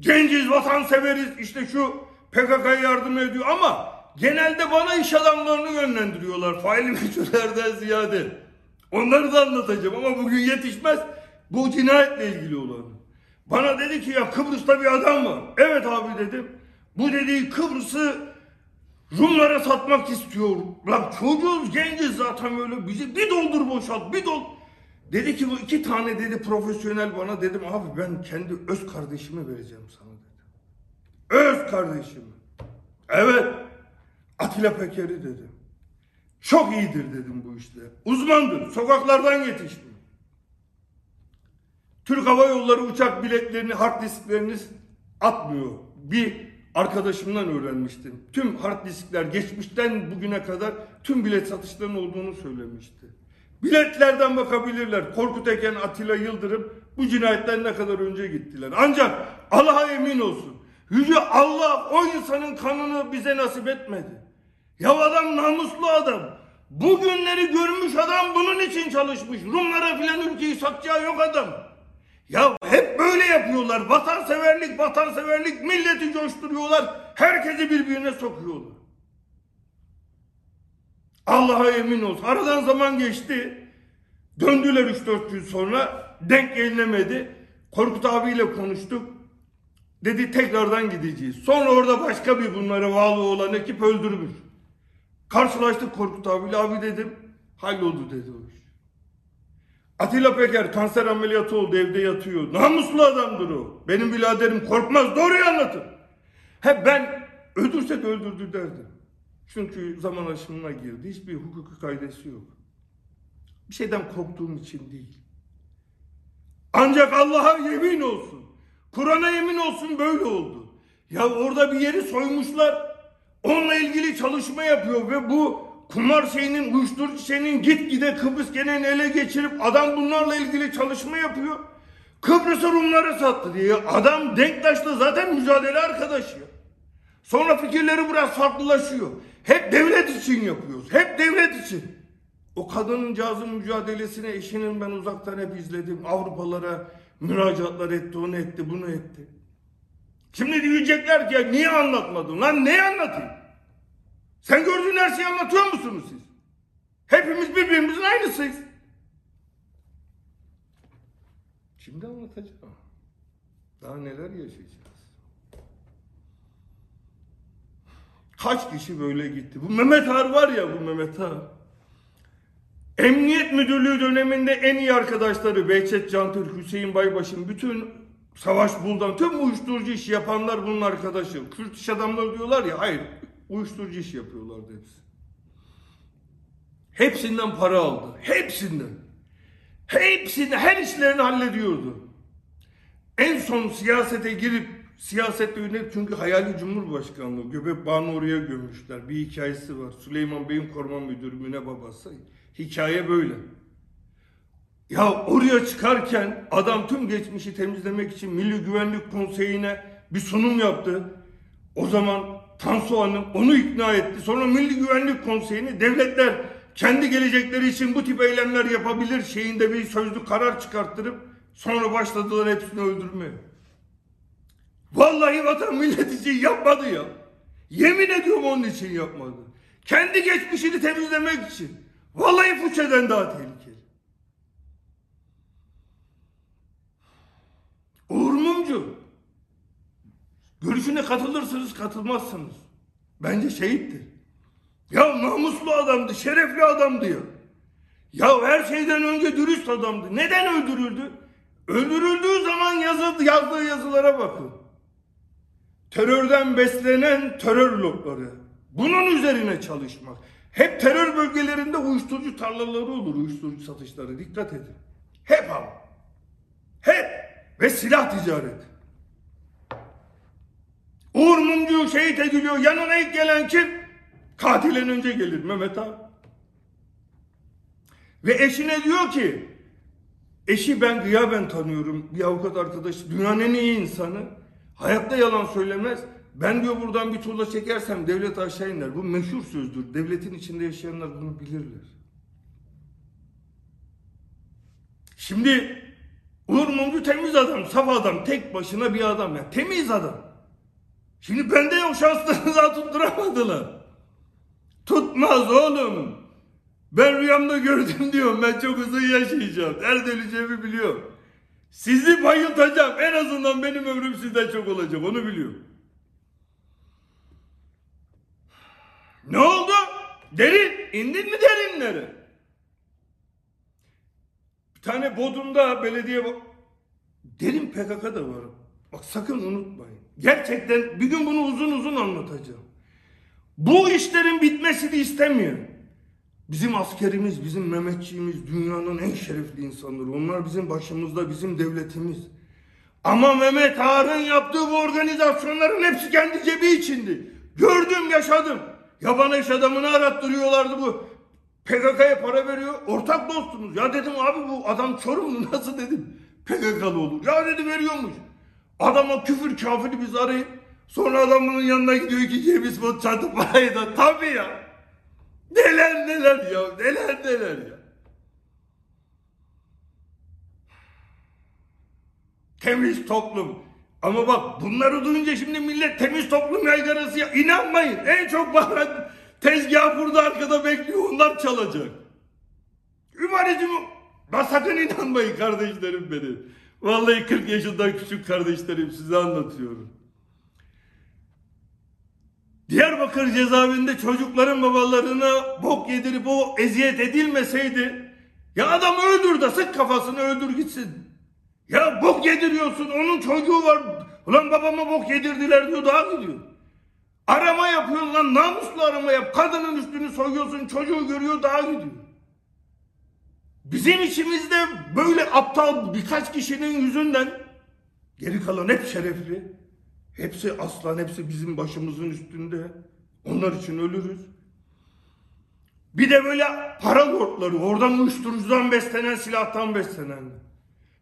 A: Genciz, vatanseveriz, işte şu PKK'ya yardım ediyor ama genelde bana iş adamlarını yönlendiriyorlar. Faili meçhullerden ziyade. Onları da anlatacağım ama bugün yetişmez. Bu cinayetle ilgili olan. Bana dedi ki ya Kıbrıs'ta bir adam var. Evet abi dedim. Bu dediği Kıbrıs'ı Rumlara satmak istiyor. Lan çocuğuz genciz zaten böyle bizi bir doldur boşalt bir dol. Dedi ki bu iki tane dedi profesyonel bana dedim abi ben kendi öz kardeşimi vereceğim sana dedi. Öz kardeşimi. Evet. Atilla Peker'i dedim. Çok iyidir dedim bu işte. Uzmandır. Sokaklardan yetişti. Türk Hava Yolları uçak biletlerini, hard disklerini atmıyor. Bir arkadaşımdan öğrenmiştim. Tüm hard diskler geçmişten bugüne kadar tüm bilet satışlarının olduğunu söylemişti. Biletlerden bakabilirler. Korkut Eken, Atilla Yıldırım bu cinayetten ne kadar önce gittiler. Ancak Allah'a emin olsun. Yüce Allah o insanın kanını bize nasip etmedi. Ya adam namuslu adam. Bu günleri görmüş adam bunun için çalışmış. Rumlara filan ülkeyi satacağı yok adam. Ya hep böyle yapıyorlar. Vatanseverlik, vatanseverlik milleti coşturuyorlar. Herkesi birbirine sokuyorlar. Allah'a emin olsun. Aradan zaman geçti. Döndüler 3-4 gün sonra. Denk gelinemedi. Korkut abiyle konuştuk. Dedi tekrardan gideceğiz. Sonra orada başka bir bunlara bağlı olan ekip öldürmüş. Karşılaştık Korkut abiyle. Abi dedim halloldu dedi o iş. Atilla Peker kanser ameliyatı oldu evde yatıyor. Namuslu adamdır o. Benim biraderim korkmaz doğruyu anlatır. Hep ben öldürsek öldürdü derdim. Çünkü zaman aşımına girdi. Hiçbir hukuki kaydesi yok. Bir şeyden korktuğum için değil. Ancak Allah'a yemin olsun. Kur'an'a yemin olsun böyle oldu. Ya orada bir yeri soymuşlar. Onunla ilgili çalışma yapıyor ve bu kumar şeyinin, uyuşturucu şeyinin gitgide Kıbrıs genelini ele geçirip adam bunlarla ilgili çalışma yapıyor. Kıbrıs'ı Rumlara sattı diye. Adam Denktaş'la zaten mücadele arkadaşı. Sonra fikirleri biraz farklılaşıyor. Hep devlet için yapıyoruz. Hep devlet için. O kadının cazın mücadelesine eşinin ben uzaktan hep izledim. Avrupalara müracaatlar etti, onu etti, bunu etti. Şimdi diyecekler ki niye anlatmadın? Lan ne anlatayım? Sen gördüğün her şeyi anlatıyor musunuz siz? Hepimiz birbirimizin aynısıyız. Şimdi anlatacağım. Daha neler yaşayacağız? Kaç kişi böyle gitti? Bu Mehmet Ağar var ya bu Mehmet Ağar. Emniyet Müdürlüğü döneminde en iyi arkadaşları Behçet Cantürk, Hüseyin Baybaş'ın bütün Savaş Buldan, tüm uyuşturucu işi yapanlar bunun arkadaşı. Kürt iş adamları diyorlar ya, hayır uyuşturucu iş yapıyorlardı hepsi. Hepsinden para aldı. Hepsinden. Hepsini, her işlerini hallediyordu. En son siyasete girip siyasette yönelip çünkü hayali cumhurbaşkanlığı Göbek Bağı'nı oraya gömmüşler. Bir hikayesi var. Süleyman Bey'in koruma müdürü Müne babası. Hikaye böyle. Ya oraya çıkarken adam tüm geçmişi temizlemek için Milli Güvenlik Konseyi'ne bir sunum yaptı. O zaman Tansu Hanım onu ikna etti. Sonra Milli Güvenlik Konseyi'ni devletler kendi gelecekleri için bu tip eylemler yapabilir şeyinde bir sözlü karar çıkarttırıp sonra başladılar hepsini öldürmeye. Vallahi vatan millet için yapmadı ya. Yemin ediyorum onun için yapmadı. Kendi geçmişini temizlemek için. Vallahi Fuçe'den daha tehlikeli. Uğur Mumcu. Görüşüne katılırsınız katılmazsınız. Bence şehittir. Ya namuslu adamdı, şerefli adamdı ya. Ya her şeyden önce dürüst adamdı. Neden öldürüldü? Öldürüldüğü zaman yazıldı, yazdığı yazılara bakın. Terörden beslenen terör lobları. Bunun üzerine çalışmak. Hep terör bölgelerinde uyuşturucu tarlaları olur, uyuşturucu satışları. Dikkat edin. Hep ama. Hep. Ve silah ticareti. Uğur Mumcu şehit ediliyor. Yanına ilk gelen kim? Katilen önce gelir Mehmet abi. Ve eşine diyor ki eşi ben gıyaben tanıyorum. Bir avukat arkadaş dünyanın en iyi insanı. Hayatta yalan söylemez. Ben diyor buradan bir tuğla çekersem devlet aşağı iner. Bu meşhur sözdür. Devletin içinde yaşayanlar bunu bilirler. Şimdi Uğur Mumcu temiz adam, saf adam, tek başına bir adam ya. Temiz adam. Şimdi bende yok şanslarını daha tutturamadılar. Tutmaz oğlum. Ben rüyamda gördüm diyorum. Ben çok uzun yaşayacağım. Nerede öleceğimi biliyorum. Sizi bayıltacağım. En azından benim ömrüm sizden çok olacak. Onu biliyorum. Ne oldu? Derin. İndin mi derinlere? Bir tane Bodrum'da belediye... Derin PKK da var. Bak sakın unutmayın. Gerçekten bir gün bunu uzun uzun anlatacağım. Bu işlerin bitmesini istemiyor. Bizim askerimiz, bizim Mehmetçiğimiz dünyanın en şerefli insanları. Onlar bizim başımızda, bizim devletimiz. Ama Mehmet Ağar'ın yaptığı bu organizasyonların hepsi kendi cebi içindi. Gördüm, yaşadım. Yaban iş adamını arattırıyorlardı bu. PKK'ya para veriyor. Ortak dostumuz. Ya dedim abi bu adam Çorumlu nasıl dedim. PKK'lı olur. Ya dedi veriyormuş. Adama küfür kafiri biz arayıp sonra adamın yanına gidiyor ki cebiz bu çatı parayı da tabii ya. Neler neler ya neler neler ya. Temiz toplum. Ama bak bunları duyunca şimdi millet temiz toplum yaygarası ya. İnanmayın. En çok bana tezgah burada arkada bekliyor. Onlar çalacak. Ümarecim ben sakın inanmayın kardeşlerim benim. Vallahi 40 yaşında küçük kardeşlerim size anlatıyorum. Diyarbakır cezaevinde çocukların babalarına bok yedirip o eziyet edilmeseydi ya adam öldür de sık kafasını öldür gitsin. Ya bok yediriyorsun onun çocuğu var. Ulan babama bok yedirdiler diyor daha gidiyor. Arama yapıyorsun lan namuslu arama yap. Kadının üstünü soyuyorsun çocuğu görüyor daha gidiyor. Bizim içimizde böyle aptal birkaç kişinin yüzünden geri kalan hep şerefli. Hepsi aslan, hepsi bizim başımızın üstünde. Onlar için ölürüz. Bir de böyle para lordları, oradan uyuşturucudan beslenen, silahtan beslenen.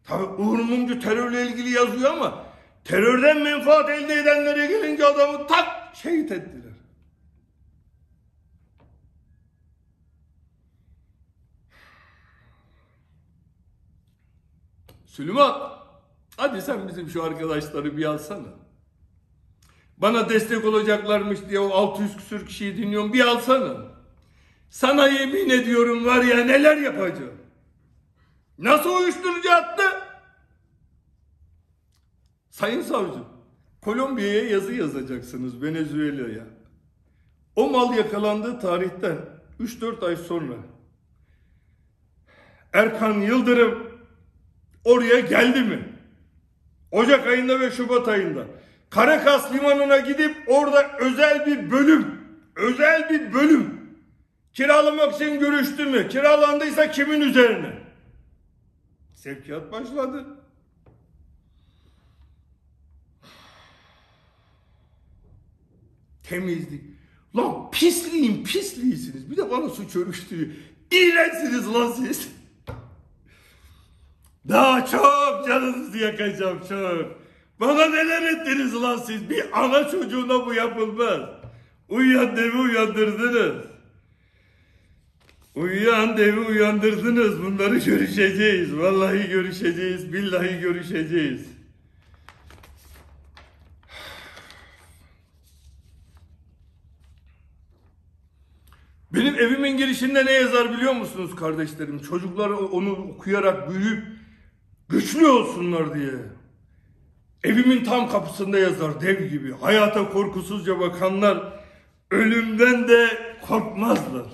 A: Tabi Uğur Mumcu terörle ilgili yazıyor ama terörden menfaat elde edenlere gelince adamı tak şehit ettiler. Süleyman, hadi sen bizim şu arkadaşları bir alsana. Bana destek olacaklarmış diye o 600 küsür kişiyi dinliyorum bir alsana. Sana yemin ediyorum var ya neler yapacağım. Nasıl uyuşturucu attı? Sayın savcı, Kolombiya'ya yazı yazacaksınız Venezuela'ya. O mal yakalandığı tarihten 3-4 ay sonra Erkan Yıldırım oraya geldi mi? Ocak ayında ve Şubat ayında. Karakas Limanı'na gidip orada özel bir bölüm, özel bir bölüm kiralamak için görüştü mü? Kiralandıysa kimin üzerine? Sevkiyat başladı. Temizlik. Lan pisliğin pisliğisiniz. Bir de bana suç örüştürüyor. İğrençsiniz lan siz. Daha çok canınızı yakacağım çok. Bana neler ettiniz lan siz? Bir ana çocuğuna bu yapılmaz. Uyuyan devi uyandırdınız. Uyuyan devi uyandırdınız. Bunları görüşeceğiz. Vallahi görüşeceğiz. Billahi görüşeceğiz. Benim evimin girişinde ne yazar biliyor musunuz kardeşlerim? Çocuklar onu okuyarak büyüyüp güçlü olsunlar diye. Evimin tam kapısında yazar dev gibi. Hayata korkusuzca bakanlar ölümden de korkmazlar.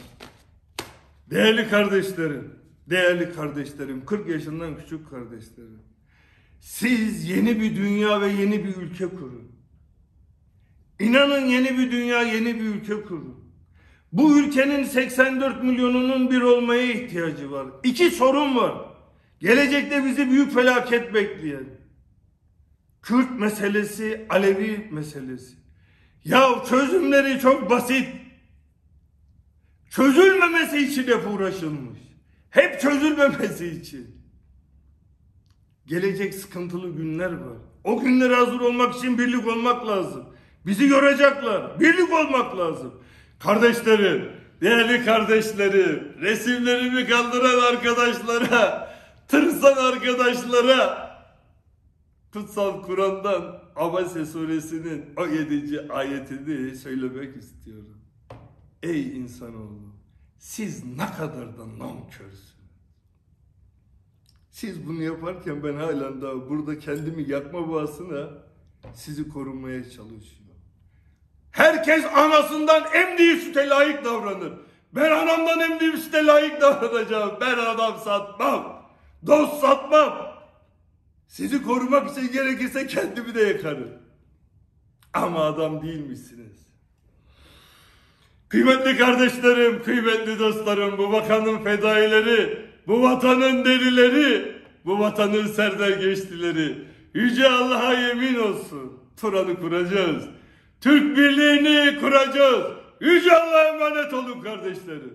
A: Değerli kardeşlerim, değerli kardeşlerim, 40 yaşından küçük kardeşlerim. Siz yeni bir dünya ve yeni bir ülke kurun. İnanın yeni bir dünya, yeni bir ülke kurun. Bu ülkenin 84 milyonunun bir olmaya ihtiyacı var. İki sorun var. Gelecekte bizi büyük felaket bekleyen. Kürt meselesi, Alevi meselesi. Ya çözümleri çok basit. Çözülmemesi için hep uğraşılmış. Hep çözülmemesi için. Gelecek sıkıntılı günler var. O günlere hazır olmak için birlik olmak lazım. Bizi yoracaklar. Birlik olmak lazım. Kardeşlerim, değerli kardeşlerim, resimlerimi kaldıran arkadaşlara, tırsan arkadaşlara, Kutsal Kur'an'dan Abese suresinin o 7. ayetini söylemek istiyorum. Ey insanoğlu, siz ne kadar da nankörsünüz. Siz bunu yaparken ben halen daha burada kendimi yakma bağısına sizi korumaya çalışıyorum. Herkes anasından emdiği süte layık davranır. Ben anamdan emdiğim süte layık davranacağım. Ben adam satmam. Dost satmam. Sizi korumak için gerekirse kendimi de yakarım. Ama adam değilmişsiniz. Kıymetli kardeşlerim, kıymetli dostlarım, bu vatanın fedaileri, bu vatanın delileri, bu vatanın serdergeçlileri. Yüce Allah'a yemin olsun. Turan'ı kuracağız. Türk birliğini kuracağız. Yüce Allah'a emanet olun kardeşlerim.